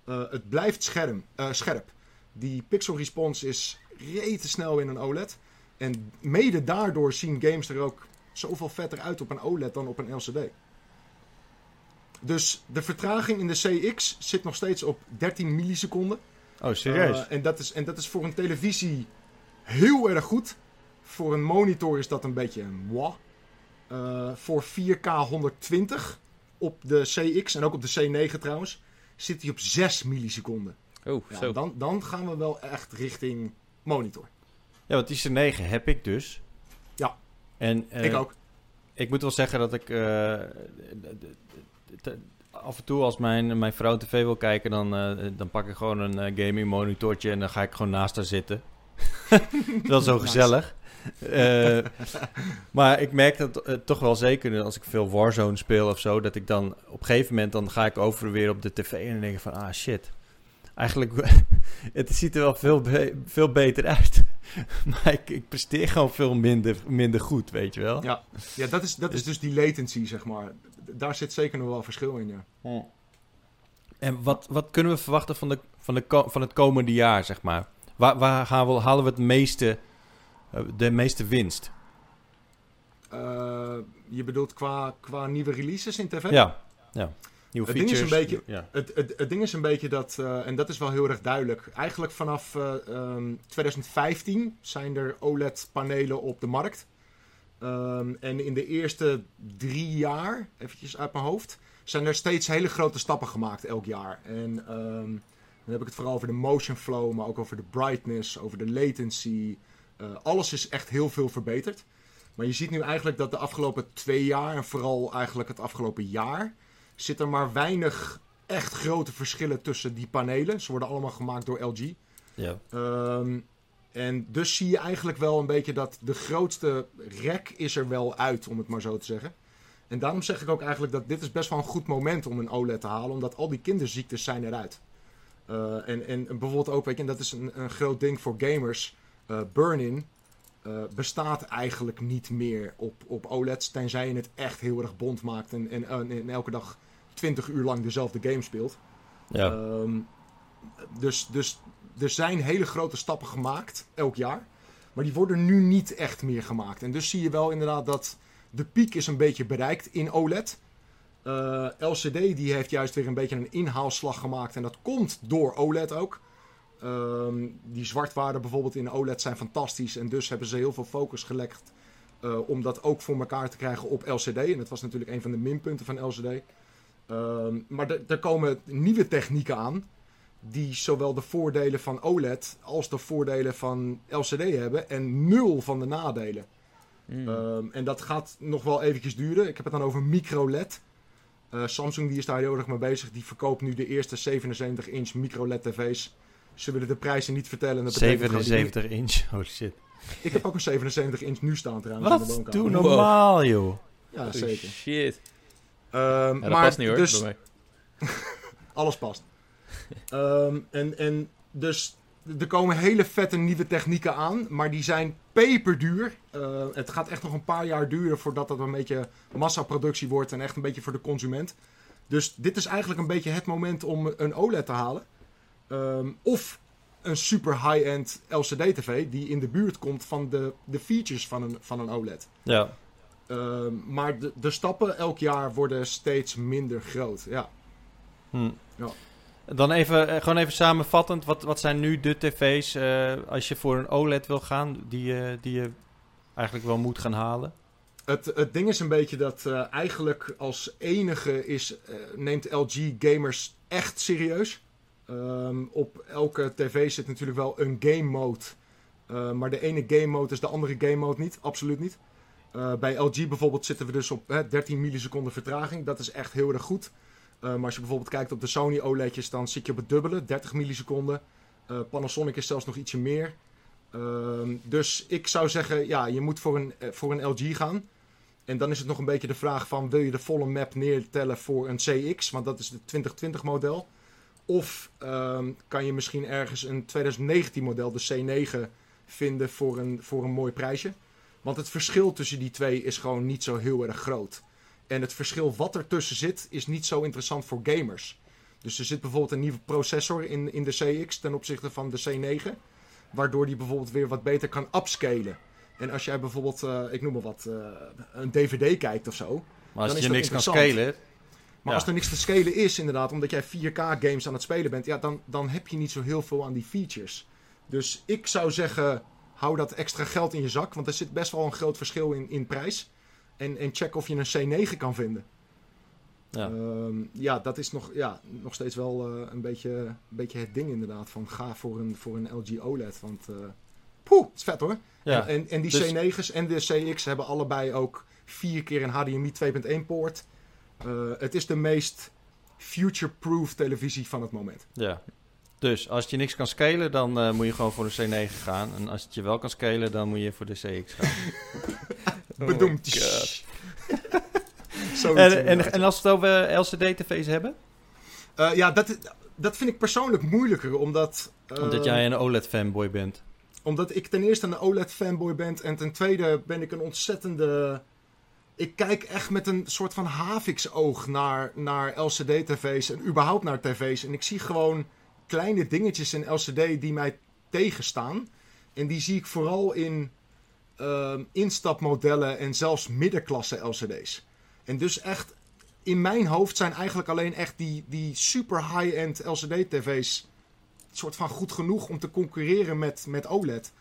B: Uh, het blijft scherm, uh, scherp. Die pixel response is rete snel in een OLED. En mede daardoor zien games er ook zoveel vetter uit op een OLED dan op een LCD. Dus de vertraging in de CX zit nog steeds op 13 milliseconden.
A: Oh, serieus?
B: Uh, en, dat is, en dat is voor een televisie heel erg goed. Voor een monitor is dat een beetje een moi. Uh, voor 4K 120 op de CX en ook op de C9 trouwens, zit hij op 6 milliseconden.
C: Oh,
B: ja,
C: zo.
B: Dan, dan gaan we wel echt richting monitor.
A: Ja, want die C9 heb ik dus.
B: Ja,
A: en,
B: uh, ik ook.
A: Ik moet wel zeggen dat ik af en toe als mijn, mijn vrouw tv wil kijken, dan, uh, dan pak ik gewoon een gaming monitortje en dan ga ik gewoon naast haar zitten. wel zo gezellig. Uh, maar ik merk dat uh, toch wel zeker als ik veel Warzone speel of zo, dat ik dan op een gegeven moment dan ga ik over weer op de tv en dan denk ik van ah shit. Eigenlijk, het ziet er wel veel, be veel beter uit. maar ik, ik, presteer gewoon veel minder, minder goed, weet je wel.
B: Ja, ja dat, is, dat is dus die latency, zeg maar daar zit zeker nog wel verschil in, ja.
A: En wat, wat kunnen we verwachten van, de, van, de, van het komende jaar, zeg maar? Waar, waar gaan we, halen we het meeste, eh, de meeste winst?
B: Uh, je bedoelt qua, qua nieuwe releases in tv?
A: Ja, ja. Nieuwe
B: het ding is een beetje,
A: ja.
B: het, het, het ding is een beetje dat, eh, en dat is wel heel erg duidelijk. Eigenlijk vanaf eh, ehm, 2015 zijn er OLED-panelen op de markt. Ehm, en in de eerste drie jaar, eventjes uit mijn hoofd, zijn er steeds hele grote stappen gemaakt elk jaar. En ehm, dan heb ik het vooral over de motion flow, maar ook over de brightness, over de latency. Eh, alles is echt heel veel verbeterd. Maar je ziet nu eigenlijk dat de afgelopen twee jaar, en vooral eigenlijk het afgelopen jaar, zit er maar weinig echt grote verschillen tussen die panelen. Ze worden allemaal gemaakt door LG.
A: ja.
B: Ehm, en dus zie je eigenlijk wel een beetje dat de grootste rek is er wel uit, om het maar zo te zeggen. En daarom zeg ik ook eigenlijk dat dit is best wel een goed moment om een OLED te halen, omdat al die kinderziektes zijn eruit. Eh, en, en bijvoorbeeld ook, weet je, en dat is een, een groot ding voor gamers, eh, burn-in eh, bestaat eigenlijk niet meer op, op OLED's, tenzij je het echt heel erg bond maakt en, en, en elke dag 20 uur lang dezelfde game speelt.
A: ja.
B: Ehm, dus, dus er zijn hele grote stappen gemaakt, elk jaar. Maar die worden nu niet echt meer gemaakt. En dus zie je wel inderdaad dat de piek is een beetje bereikt in OLED. Eh, LCD die heeft juist weer een beetje een inhaalslag gemaakt. En dat komt door OLED ook. Ehm, die zwartwaarden bijvoorbeeld in OLED zijn fantastisch. En dus hebben ze heel veel focus gelegd eh, om dat ook voor elkaar te krijgen op LCD. En dat was natuurlijk een van de minpunten van LCD. Ehm, maar er- komen nieuwe technieken aan die zowel de voordelen van OLED als de voordelen van LCD hebben en nul van de nadelen.
C: Mm.
B: Ehm, en dat gaat nog wel eventjes duren. Ik heb het dan over micro-LED. Eh, Samsung die is daar heel erg mee bezig. Die verkoopt nu de eerste 77-inch micro-LED tv's. Ze willen de prijzen niet vertellen. Dat betekent gewoon die-
A: 77 inch. Holy shit.
B: Ik heb ook een 77-inch nu staan trouwens in de
A: Wat?
B: woonkamer.
A: Doe normaal, joh.
B: Ja,
C: Oh,
B: zeker.
C: Shit.
B: Ehm,
C: Ja, dat
B: maar
C: past niet hoor,
B: dus,
C: bij mij.
B: Alles past. Ehm, en, en dus er komen hele vette nieuwe technieken aan, maar die zijn peperduur. Eh, het gaat echt nog een paar jaar duren voordat dat een beetje massaproductie wordt en echt een beetje voor de consument. Dus dit is eigenlijk een beetje het moment om een OLED te halen. Ehm, of een super high-end LCD-TV die in de buurt komt van de, de features van een, van een OLED.
A: Ja.
B: Ehm, maar de, de stappen elk jaar worden steeds minder groot. Ja.
A: Hm.
B: Ja.
A: Dan even, eh, gewoon even samenvattend. Wat, wat zijn nu de tv's eh, als je voor een OLED wil gaan, die, je die je eigenlijk wel moet gaan halen?
B: Het, het ding is een beetje dat eh, eigenlijk als enige is, neemt LG gamers echt serieus. Ehm, op elke tv zit natuurlijk wel een game mode. Maar de ene game mode is de andere game mode niet. Absoluut niet. Eh, bij LG bijvoorbeeld zitten we dus op hè, 13 milliseconden vertraging. Dat is echt heel erg goed. Eh, maar als je bijvoorbeeld kijkt op de Sony OLED'jes, dan zit je op het dubbele, 30 milliseconden. Eh, Panasonic is zelfs nog ietsje meer. Ehm, dus ik zou zeggen, ja, je moet voor een, voor een LG gaan. En dan is het nog een beetje de vraag van, wil je de volle map neertellen voor een CX? Want dat is de 2020 model. Of ehm, kan je misschien ergens een 2019 model, de C9, vinden voor een, voor een mooi prijsje? Want het verschil tussen die twee is gewoon niet zo heel erg groot. En het verschil wat er tussen zit, is niet zo interessant voor gamers. Dus er zit bijvoorbeeld een nieuwe processor in, in de CX ten opzichte van de C9. Waardoor die bijvoorbeeld weer wat beter kan upscalen. En als jij bijvoorbeeld, eh, ik noem maar wat, eh, een DVD kijkt of zo.
A: Maar als
B: Dan is
A: je
B: dat
A: niks kan scalen,
B: Maar
A: Ja.
B: als er niks te scalen is, inderdaad, omdat jij 4K-games aan het spelen bent, ja, dan, dan heb je niet zo heel veel aan die features. Dus ik zou zeggen, hou dat extra geld in je zak, want er zit best wel een groot verschil in, in prijs. En, en check of je een C9 kan vinden.
A: ja.
B: Ehm, ja, dat is nog, ja, nog steeds wel eh, een, beetje, een beetje het ding inderdaad. Van ga voor een, voor een LG OLED. Want eh poeh, het is vet hoor.
A: ja.
B: En, en die
A: Dus-
B: C9's en de CX hebben allebei ook vier keer een HDMI 2.1 poort. Eh, het is de meest future-proof televisie van het moment.
A: Ja. Dus als je niks kan scalen, dan eh, moet je gewoon voor de C9 gaan. En als het je wel kan scalen, dan moet je voor de CX gaan.
B: Bedoemd.
C: Oh.
B: Zoiets
A: en, en, en als we het over LCD-tv's hebben?
B: Eh, ja, dat, dat vind ik persoonlijk moeilijker, omdat... eh,
A: Omdat jij een OLED-fanboy bent.
B: Omdat ik ten eerste een OLED-fanboy ben. En ten tweede ben ik een ontzettende... Ik kijk echt met een soort van haviksoog naar, naar LCD-tv's en überhaupt naar tv's. En ik zie gewoon kleine dingetjes in LCD die mij tegenstaan. En die zie ik vooral in ehm, instapmodellen en zelfs middenklasse LCD's. En dus echt in mijn hoofd zijn eigenlijk alleen echt die, die super high-end LCD-tv's soort van goed genoeg om te concurreren met, met OLED.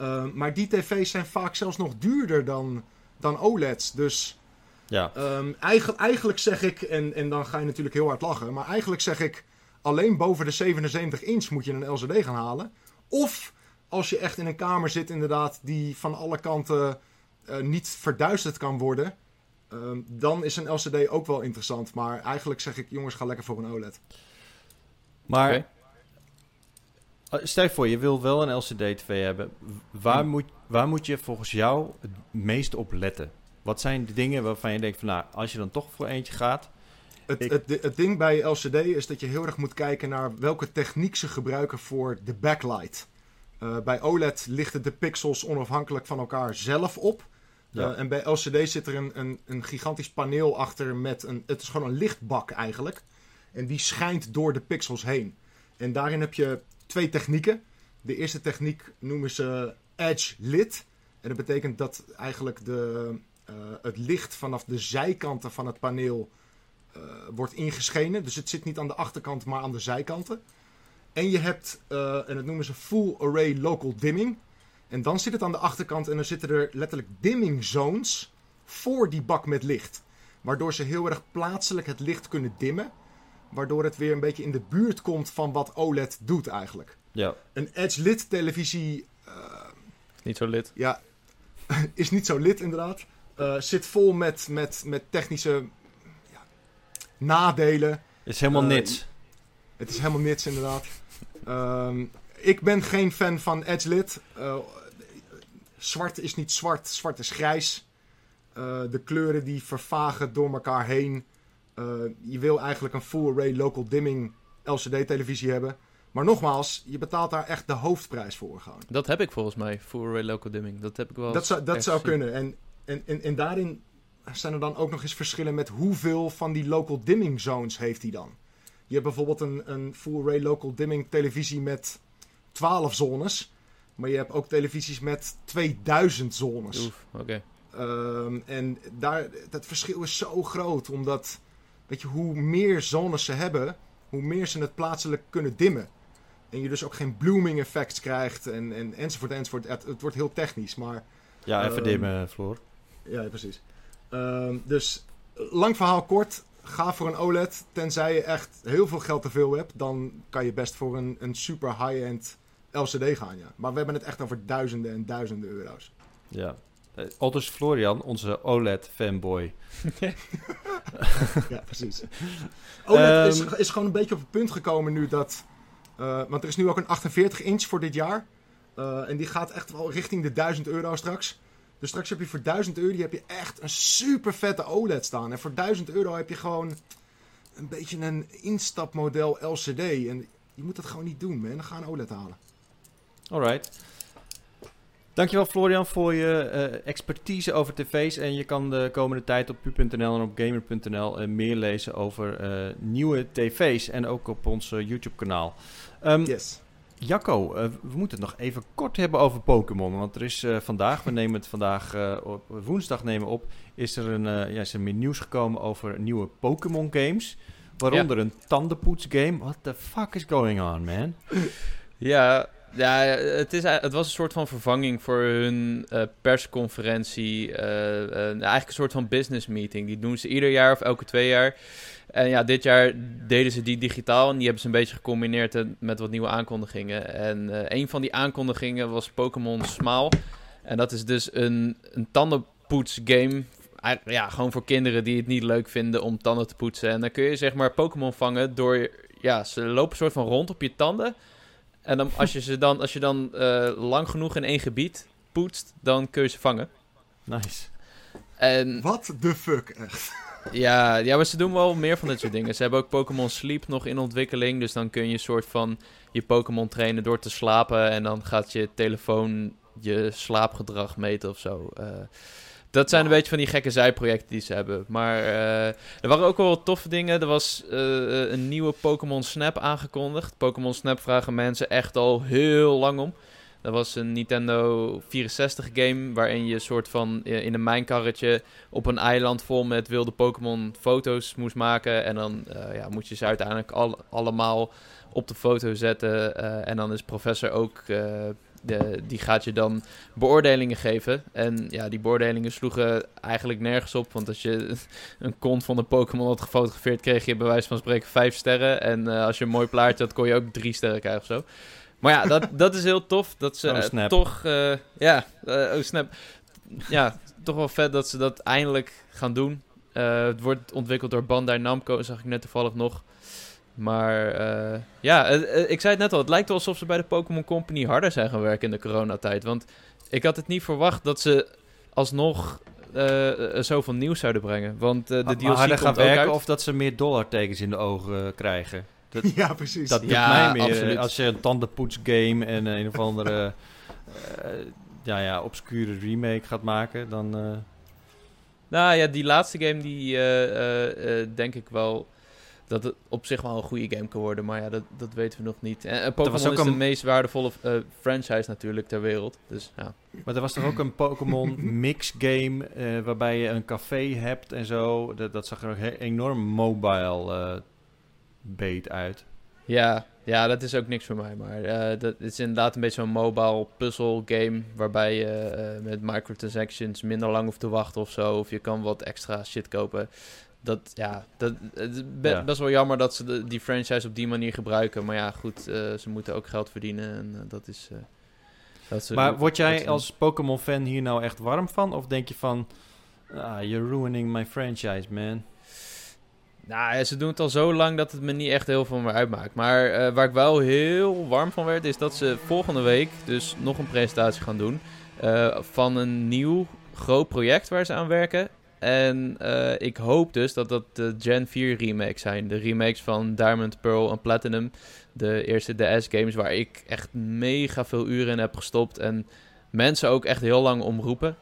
B: Uh, maar die tv's zijn vaak zelfs nog duurder dan, dan OLED's. Dus
A: ja.
B: Um, eigenlijk, eigenlijk zeg ik, en, en dan ga je natuurlijk heel hard lachen, maar eigenlijk zeg ik alleen boven de 77 inch moet je een LCD gaan halen. Of als je echt in een kamer zit, inderdaad, die van alle kanten uh, niet verduisterd kan worden. Um, dan is een LCD ook wel interessant. Maar eigenlijk zeg ik, jongens, ga lekker voor een OLED.
A: Maar okay. Eh, stel je voor, je wil wel een LCD-TV hebben. Waar, hmm. moet, waar moet je volgens jou het meest op letten? Wat zijn de dingen waarvan je denkt van, nou, als je dan toch voor eentje gaat...
B: Het, het, het, ding bij LCD is dat je heel erg moet kijken naar welke techniek ze gebruiken voor de backlight. Uh, bij OLED lichten de pixels onafhankelijk van elkaar zelf op. Ja. Uh, en bij LCD zit er een, een, een, gigantisch paneel achter met een... Het is gewoon een lichtbak eigenlijk. En die schijnt door de pixels heen. En daarin heb je twee technieken. De eerste techniek noemen ze edge lit. En dat betekent dat eigenlijk de, uh, het licht vanaf de zijkanten van het paneel wordt ingeschenen. Dus het zit niet aan de achterkant, maar aan de zijkanten. En je hebt, uh, en dat noemen ze full array local dimming. En dan zit het aan de achterkant en dan zitten er letterlijk dimming zones voor die bak met licht. Waardoor ze heel erg plaatselijk het licht kunnen dimmen. Waardoor het weer een beetje in de buurt komt van wat OLED doet eigenlijk.
A: Ja.
B: Een edge-lit televisie... Uh,
C: niet zo lid.
B: Ja, is niet zo lid inderdaad. Uh, zit vol met, met, met technische nadelen. Het
A: is helemaal uh, nits.
B: Het is helemaal nits inderdaad. Um, ik ben geen fan van edge-lit. zwart is niet zwart, zwart is grijs. de kleuren die vervagen door elkaar heen. Uh, je wil eigenlijk een full array local dimming LCD televisie hebben. Maar nogmaals, je betaalt daar echt de hoofdprijs voor gewoon.
C: Dat heb ik volgens mij, full array local dimming. Dat heb ik wel.
B: Dat zou, dat zou kunnen. En, en, en, en daarin zijn er dan ook nog eens verschillen met hoeveel van die local dimming zones heeft hij dan. Je hebt bijvoorbeeld een, een full array local dimming televisie met 12 zones. Maar je hebt ook televisies met 2000 zones.
C: Oef, oké.
B: Okay. Um, en daar, dat verschil is zo groot, omdat weet je, hoe meer zones ze hebben, hoe meer ze het plaatselijk kunnen dimmen. En je dus ook geen blooming effects krijgt en, en, enzovoort enzovoort. Het, het wordt heel technisch, maar...
A: Ja, even uh, dimmen, Floor.
B: Ja, precies. Uh, dus, lang verhaal kort. Ga voor een OLED. Tenzij je echt heel veel geld te veel hebt, dan kan je best voor een, een super high-end LCD gaan, ja. Maar we hebben het echt over duizenden en duizenden euro's.
A: Ja. Aldus Florian, onze OLED-fanboy.
B: ja, precies. OLED is, is gewoon een beetje op het punt gekomen nu dat... Uh, want er is nu ook een 48 inch voor dit jaar. Uh, en die gaat echt wel richting de 1000 euro straks. Dus straks heb je voor 1000 euro heb je echt een super vette OLED staan. En voor 1000 euro heb je gewoon een beetje een instapmodel LCD. En je moet dat gewoon niet doen, man. Dan ga een OLED halen.
A: Alright. Dankjewel Florian voor je uh, expertise over tv's. En je kan de komende tijd op pu.nl en op gamer.nl uh, meer lezen over uh, nieuwe tv's. En ook op ons YouTube kanaal.
B: Um, yes.
A: Jacco, we moeten het nog even kort hebben over Pokémon. Want er is vandaag, we nemen het vandaag op woensdag nemen op, is er een, ja, is er meer nieuws gekomen over nieuwe Pokémon games. Waaronder ja. een tandenpoets game. What the fuck is going on, man?
C: Ja, ja, het, is, het was een soort van vervanging voor hun persconferentie. Uh, eigenlijk een soort van business meeting. Die doen ze ieder jaar of elke twee jaar. En ja, dit jaar deden ze die digitaal. En die hebben ze een beetje gecombineerd met wat nieuwe aankondigingen. En een van die aankondigingen was Pokémon Smile. En dat is dus een, een tandenpoets game. Ja, gewoon voor kinderen die het niet leuk vinden om tanden te poetsen. En dan kun je zeg maar Pokémon vangen door... Ja, ze lopen een soort van rond op je tanden... En dan, als je ze dan, als je dan uh, lang genoeg in één gebied poetst, dan kun je ze vangen.
A: Nice.
C: En,
B: What the fuck, echt?
C: Ja, ja, maar ze doen wel meer van dit soort dingen. Ze hebben ook Pokémon Sleep nog in ontwikkeling. Dus dan kun je een soort van je Pokémon trainen door te slapen. En dan gaat je telefoon je slaapgedrag meten of zo. Uh, dat zijn een beetje van die gekke zijprojecten die ze hebben. Maar uh, er waren ook wel toffe dingen. Er was uh, een nieuwe Pokémon Snap aangekondigd. Pokémon Snap vragen mensen echt al heel lang om. Dat was een Nintendo 64 game waarin je soort van in een mijnkarretje op een eiland vol met wilde Pokémon foto's moest maken. En dan ja, moet je ze uiteindelijk al, allemaal op de foto zetten. en dan is professor ook de, die gaat je dan beoordelingen geven. En ja, die beoordelingen sloegen eigenlijk nergens op. Want als je een kont van een Pokémon had gefotografeerd, kreeg je bij wijze van spreken vijf sterren. En als je een mooi plaatje had, kon je ook drie sterren krijgen of zo. Maar ja, dat, dat is heel tof. Dat ze oh, uh, toch, uh, ja, oh snap. Ja, toch wel vet dat ze dat eindelijk gaan doen. het wordt ontwikkeld door Bandai Namco, zag ik net toevallig nog. Maar uh, ja, uh, ik zei het net al. Het lijkt wel alsof ze bij de Pokémon Company harder zijn gaan werken in de coronatijd. Want ik had het niet verwacht dat ze alsnog uh, zoveel nieuws zouden brengen. Want de
A: maar,
C: DLC
A: harder
C: gaan
A: werken of dat ze meer dollartekens in de ogen krijgen. Dat,
B: ja, precies.
A: Dat
C: ja,
A: mij meer.
C: Absoluut.
A: Als je een tandenpoetsgame en een of andere ja, ja, obscure remake gaat maken, dan...
C: Nou ja, die laatste game die denk ik wel dat het op zich wel een goede game kan worden. Maar ja, dat, dat weten we nog niet. En, en Pokémon is een... de meest waardevolle uh, franchise natuurlijk ter wereld. Dus, ja.
A: Maar er was toch ook een Pokémon mix game uh, waarbij je een café hebt en zo. Dat, dat zag er ook enorm mobile uh, beet uit.
C: Ja, ja, dat is ook niks voor mij. Maar dat is inderdaad een beetje zo'n mobile puzzle game. Waarbij je met microtransactions minder lang hoeft te wachten of zo. Of je kan wat extra shit kopen dat, ja, dat, het is best wel jammer dat ze de, die franchise op die manier gebruiken. Maar ja, goed, uh, ze moeten ook geld verdienen en uh, dat is... Uh,
A: dat maar word jij als Pokémon-fan hier nou echt warm van? Of denk je van, ah, you're ruining my franchise, man?
C: Nou, ze doen het al zo lang dat het me niet echt heel veel meer uitmaakt. Maar waar ik wel heel warm van werd, is dat ze volgende week dus nog een presentatie gaan doen. van een nieuw groot project waar ze aan werken. En uh, ik hoop dus dat dat de Gen 4 remakes zijn. De remakes van Diamond, Pearl en Platinum. De eerste DS-games waar ik echt mega veel uren in heb gestopt. En mensen ook echt heel lang omroepen.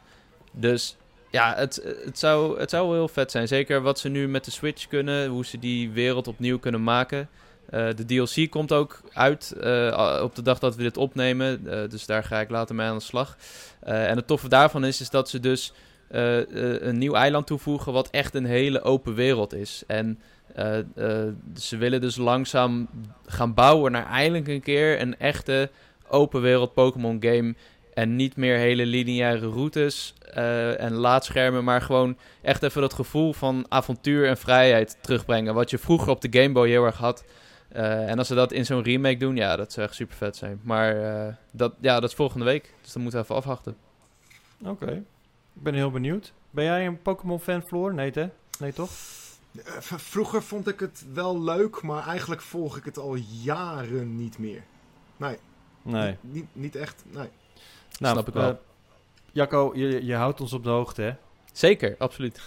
C: Dus ja, het, het, zou, het zou heel vet zijn. Zeker wat ze nu met de Switch kunnen. Hoe ze die wereld opnieuw kunnen maken. Uh, de DLC komt ook uit uh, op de dag dat we dit opnemen. Uh, dus daar ga ik later mee aan de slag. en het toffe daarvan is, is dat ze dus een nieuw eiland toevoegen wat echt een hele open wereld is. En ze willen dus langzaam gaan bouwen naar eindelijk een keer een echte open wereld Pokémon game. En niet meer hele lineaire routes en laadschermen, maar gewoon echt even dat gevoel van avontuur en vrijheid terugbrengen. Wat je vroeger op de Game Boy heel erg had. en als ze dat in zo'n remake doen, ja, dat zou echt super vet zijn. Maar dat, ja, dat is volgende week, dus dan moeten we even afwachten.
A: Oké. Ik ben heel benieuwd. Ben jij een Pokémon-fan, Floor? Nee, hè? Nee, toch?
B: Eh, vroeger vond ik het wel leuk, maar eigenlijk volg ik het al jaren niet meer. Nee.
A: Nee.
B: Niet, niet, echt, nee.
C: Nou, Snap ik wel. Uh,
A: Jacco, je, je houdt ons op de hoogte, hè?
C: Zeker, absoluut.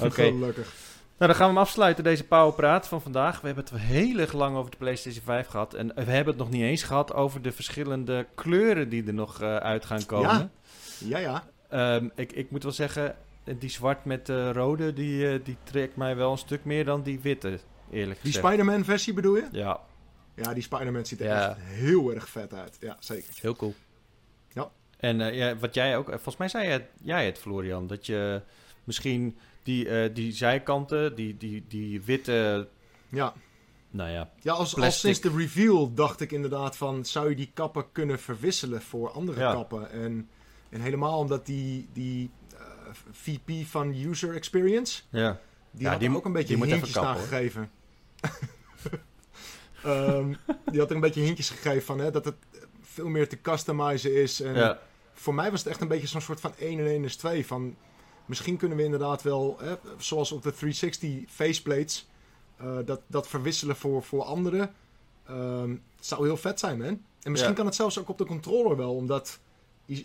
A: Oké. Gelukkig. Nou, dan gaan we hem afsluiten, deze Powerpraat van vandaag. We hebben het heel erg lang over de PlayStation 5 gehad. En we hebben het nog niet eens gehad over de verschillende kleuren die er nog uh, uit gaan komen.
B: Ja, ja. ja.
A: Um, ik, ik moet wel zeggen, die zwart met uh, rode, die, uh, die trekt mij wel een stuk meer dan die witte, eerlijk
B: die
A: gezegd.
B: Die Spider-Man versie bedoel je?
A: Ja.
B: Ja, die Spider-Man ziet er ja. echt heel erg vet uit. Ja, zeker.
C: Heel cool.
A: En uh, ja, wat jij ook, volgens mij zei jij, jij het, Florian, dat je misschien die, die zijkanten, die, die, die witte...
B: Ja.
A: Nou ja,
B: ja als, als sinds de reveal dacht ik inderdaad van... zou je die kappen kunnen verwisselen voor andere ja. kappen? En en helemaal omdat die, die uh, eh, VP van User Experience,
A: ja.
B: die ja, had die, ook een beetje hintjes gegeven. um, die had er een beetje hintjes gegeven van hè, dat het veel meer te customizen is. En
A: ja.
B: Voor mij was het echt een beetje zo'n soort van 1 en 1 is 2. Van, misschien kunnen we inderdaad wel, hè, zoals op de 360 faceplates, uh, dat, dat verwisselen voor, voor anderen. Um, zou heel vet zijn, man. En misschien kan het zelfs ook op de controller wel, omdat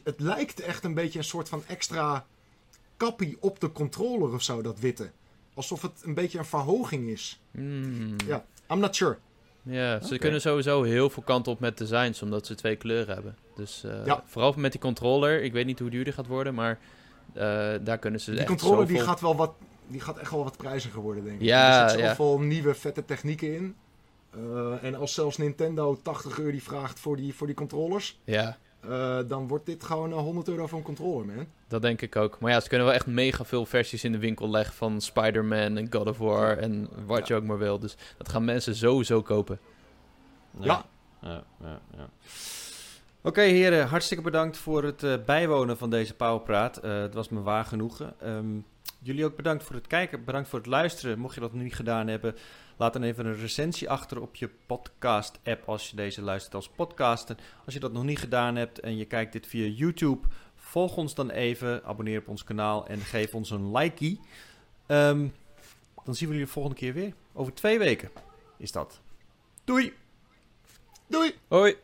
B: het lijkt echt een beetje een soort van extra kappie op de controller of zo, dat witte. Alsof het een beetje een verhoging is.
C: Mm.
B: Ja, I'm not sure.
C: Ja, ze kunnen sowieso heel veel kanten op met designs, omdat ze twee kleuren hebben. Dus uh, ja. vooral met die controller, ik weet niet hoe duur die gaat worden, maar uh, daar kunnen ze
B: Die controller die gaat wel wat, die gaat echt wel wat prijziger worden, denk ik.
C: Ja,
B: er zitten
C: ja.
B: zoveel nieuwe vette technieken in. Uh, en als zelfs Nintendo 80 euro vraagt voor die, voor die controllers.
C: Ja.
B: Uh, dan wordt dit gewoon 100 euro voor een controller, man.
C: Dat denk ik ook. Maar ja, ze kunnen wel echt mega veel versies in de winkel leggen van Spider-Man en God of War en wat je ook maar wil. Dus dat gaan mensen sowieso kopen.
B: Ja.
A: ja. ja, ja Oké heren, hartstikke bedankt voor het uh, bijwonen van deze Powerpraat. Uh, het was me waar genoegen. Um, jullie ook bedankt voor het kijken, bedankt voor het luisteren. Mocht je dat nog niet gedaan hebben, laat dan even een recensie achter op je podcast-app als je deze luistert als podcast. Als je dat nog niet gedaan hebt en je kijkt dit via YouTube, volg ons dan even, abonneer op ons kanaal en geef ons een likey. Um, dan zien we jullie de volgende keer weer. Over twee weken is dat. Doei!
B: Doei!
C: Hoi!